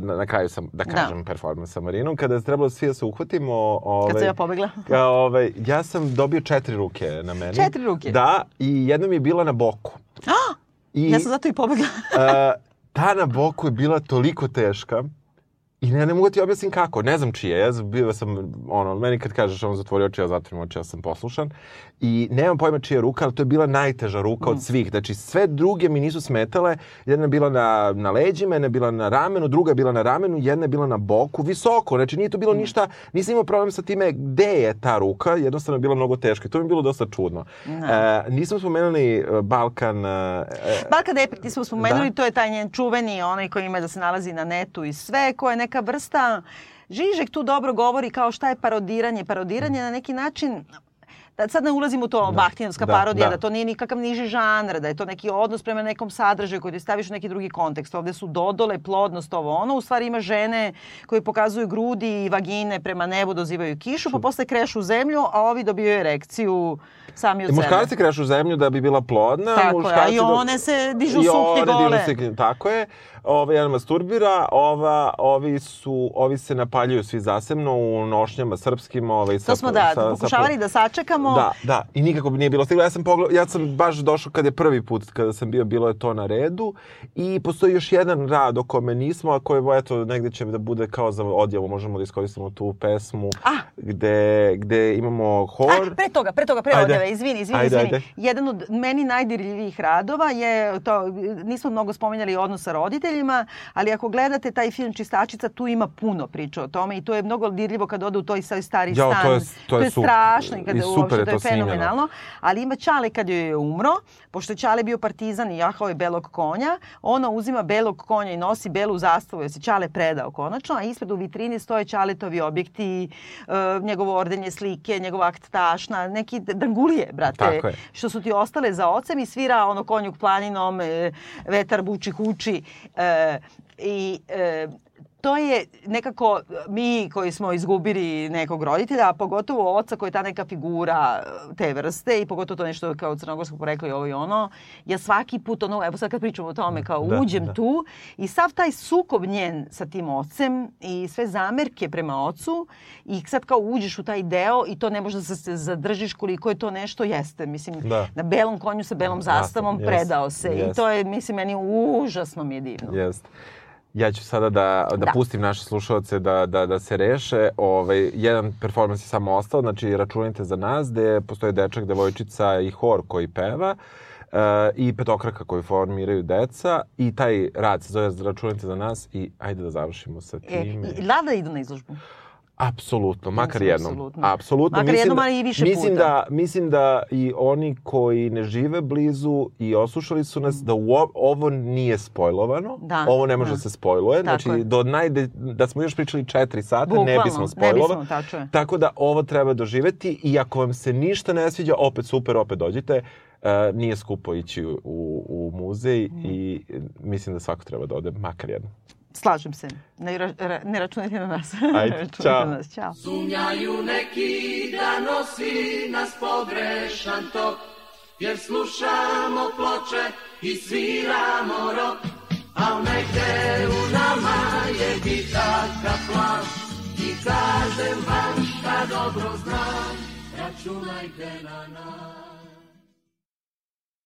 na, na kraju sam, da kažem, performance sa Marinom, kada je trebalo svi da se uhvatimo... Ovaj, Kad sam ja pobegla. Kao, ovaj, ja sam dobio četiri ruke na meni. Četiri ruke? Da, i jedna mi je bila na boku. I, Ja sam zato i pobegla. uh, ta na boku je bila toliko teška i ne, ne mogu ti objasnim kako, ne znam čije, ja bio sam, ono, meni kad kažeš on zatvori oči, ja zatvorim oči, ja sam poslušan i nemam pojma čija ruka, ali to je bila najteža ruka Mm. od svih, znači sve druge mi nisu smetale, jedna je bila na, na leđima, jedna je bila na ramenu, druga je bila na ramenu, jedna je bila na boku, visoko, znači nije to bilo Mm. ništa, nisam imao problem sa time gde je ta ruka, jednostavno je bila mnogo teška i to mi je bilo dosta čudno. Da. E, nismo spomenuli e, Balkan, e, Balkan Epic, ti smo spomenuli, Da. to je taj njen čuveni, onaj koji ima da se nalazi na netu i sve, koja je neka vrsta... Žižek tu dobro govori kao šta je parodiranje. Parodiranje na neki način da sad ne ulazim u to da, bahtijanska da, parodija, da. da. da to nije nikakav niži žanr, da je to neki odnos prema nekom sadržaju koji ti staviš u neki drugi kontekst. Ovde su dodole, plodnost, ovo ono. U stvari ima žene koje pokazuju grudi i vagine prema nebu, dozivaju kišu, pa posle krešu u zemlju, a ovi dobijaju erekciju sami od I sebe. muškarci krešu u zemlju da bi bila plodna. Tako je, a muškarci i one se dižu I suknje gole. dižu se, tako je. Ova jedan masturbira, ova, ovi, su, ovi se napaljuju svi zasebno u nošnjama srpskim. Ovaj, To smo da, pokušavali da sačekamo. Da, da, i nikako bi nije bilo stiglo. Ja sam, pogled, ja sam baš došao kad je prvi put, kada sam bio, bilo je to na redu. I postoji još jedan rad o kome nismo, a koji, eto, negde će da bude kao za odjavu, možemo da iskoristimo tu pesmu, A. gde, gde imamo hor. A, pre toga, pre toga, pre Ajde. odjave, izvini, izvini, Ajde, izvini. ajde. Jedan od meni najdirljivijih radova je, to, nismo mnogo spominjali odnos sa roditeljima, ali ako gledate taj film Čistačica, tu ima puno priča o tome i to je mnogo dirljivo kad ode u toj svoj stari Jao, stan. to je- to je je super. strašno i kad I super uopšte, je to je to snimljeno. fenomenalno. Ali ima Čale kad joj je umro, pošto je Čale bio partizan i jahao je belog konja, ona uzima belog konja i nosi belu zastavu, jer se Čale predao konačno, a ispred u vitrini stoje Čaletovi objekti, uh, njegovo ordenje slike, njegov akt tašna, neki drangulije, brate, što su ti ostale za ocem i svira ono konjuk planinom, e, vetar buči kući. E, I e, to je nekako mi koji smo izgubili nekog roditelja, a pogotovo oca koji je ta neka figura e, te vrste i pogotovo to nešto kao crnogorskog porekla i ovo i ono. Ja svaki put, ono, evo sad kad pričamo o tome, kao Da, uđem da. tu i sav taj sukob njen sa tim ocem i sve zamerke prema ocu i sad kao uđeš u taj deo i to ne možeš da se zadržiš koliko je to nešto jeste. Mislim, Da. na belom konju sa belom Zastavom, zastavom jest, predao se i jest. to je, mislim, meni užasno mi je divno. Jest. Ja ću sada da, da, Da. pustim naše slušalce da, da, da se reše. Ovaj, jedan performans je samo ostao, znači računajte za nas, gde postoje dečak, devojčica i hor koji peva uh, i petokraka koju formiraju deca i taj rad se zove Računajte za nas i ajde da završimo sa E, time. i, Lada idu na izložbu. Apsolutno, makar Mislim, jednom. apsolutno. Apsolutno. Makar Mislim jednom, da- ali i više mislim puta. Da, mislim da i oni koji ne žive blizu i oslušali su nas, da uo- ovo nije spojlovano. Da, ovo ne može da. se spojluje. Tako Znači, je. do najde, da smo još pričali četiri sata, ne Bukvalno, bismo ne spojlovali. bismo, tačno je. Tako da ovo treba doživeti i ako vam se ništa ne sviđa, opet super, opet dođite. E, nije skupo ići u, u muzej Mm. i mislim da svako treba da ode, makar jednom. Slažem se. Ne, ra, ra, ne računajte na nas. Ajde, čao. na nas. Ćao. Sumnjaju neki da nosi nas pogrešan tok Jer slušamo ploče i sviramo rok Al negde u nama je gitarka plan I kažem vam šta dobro znam Računajte na nas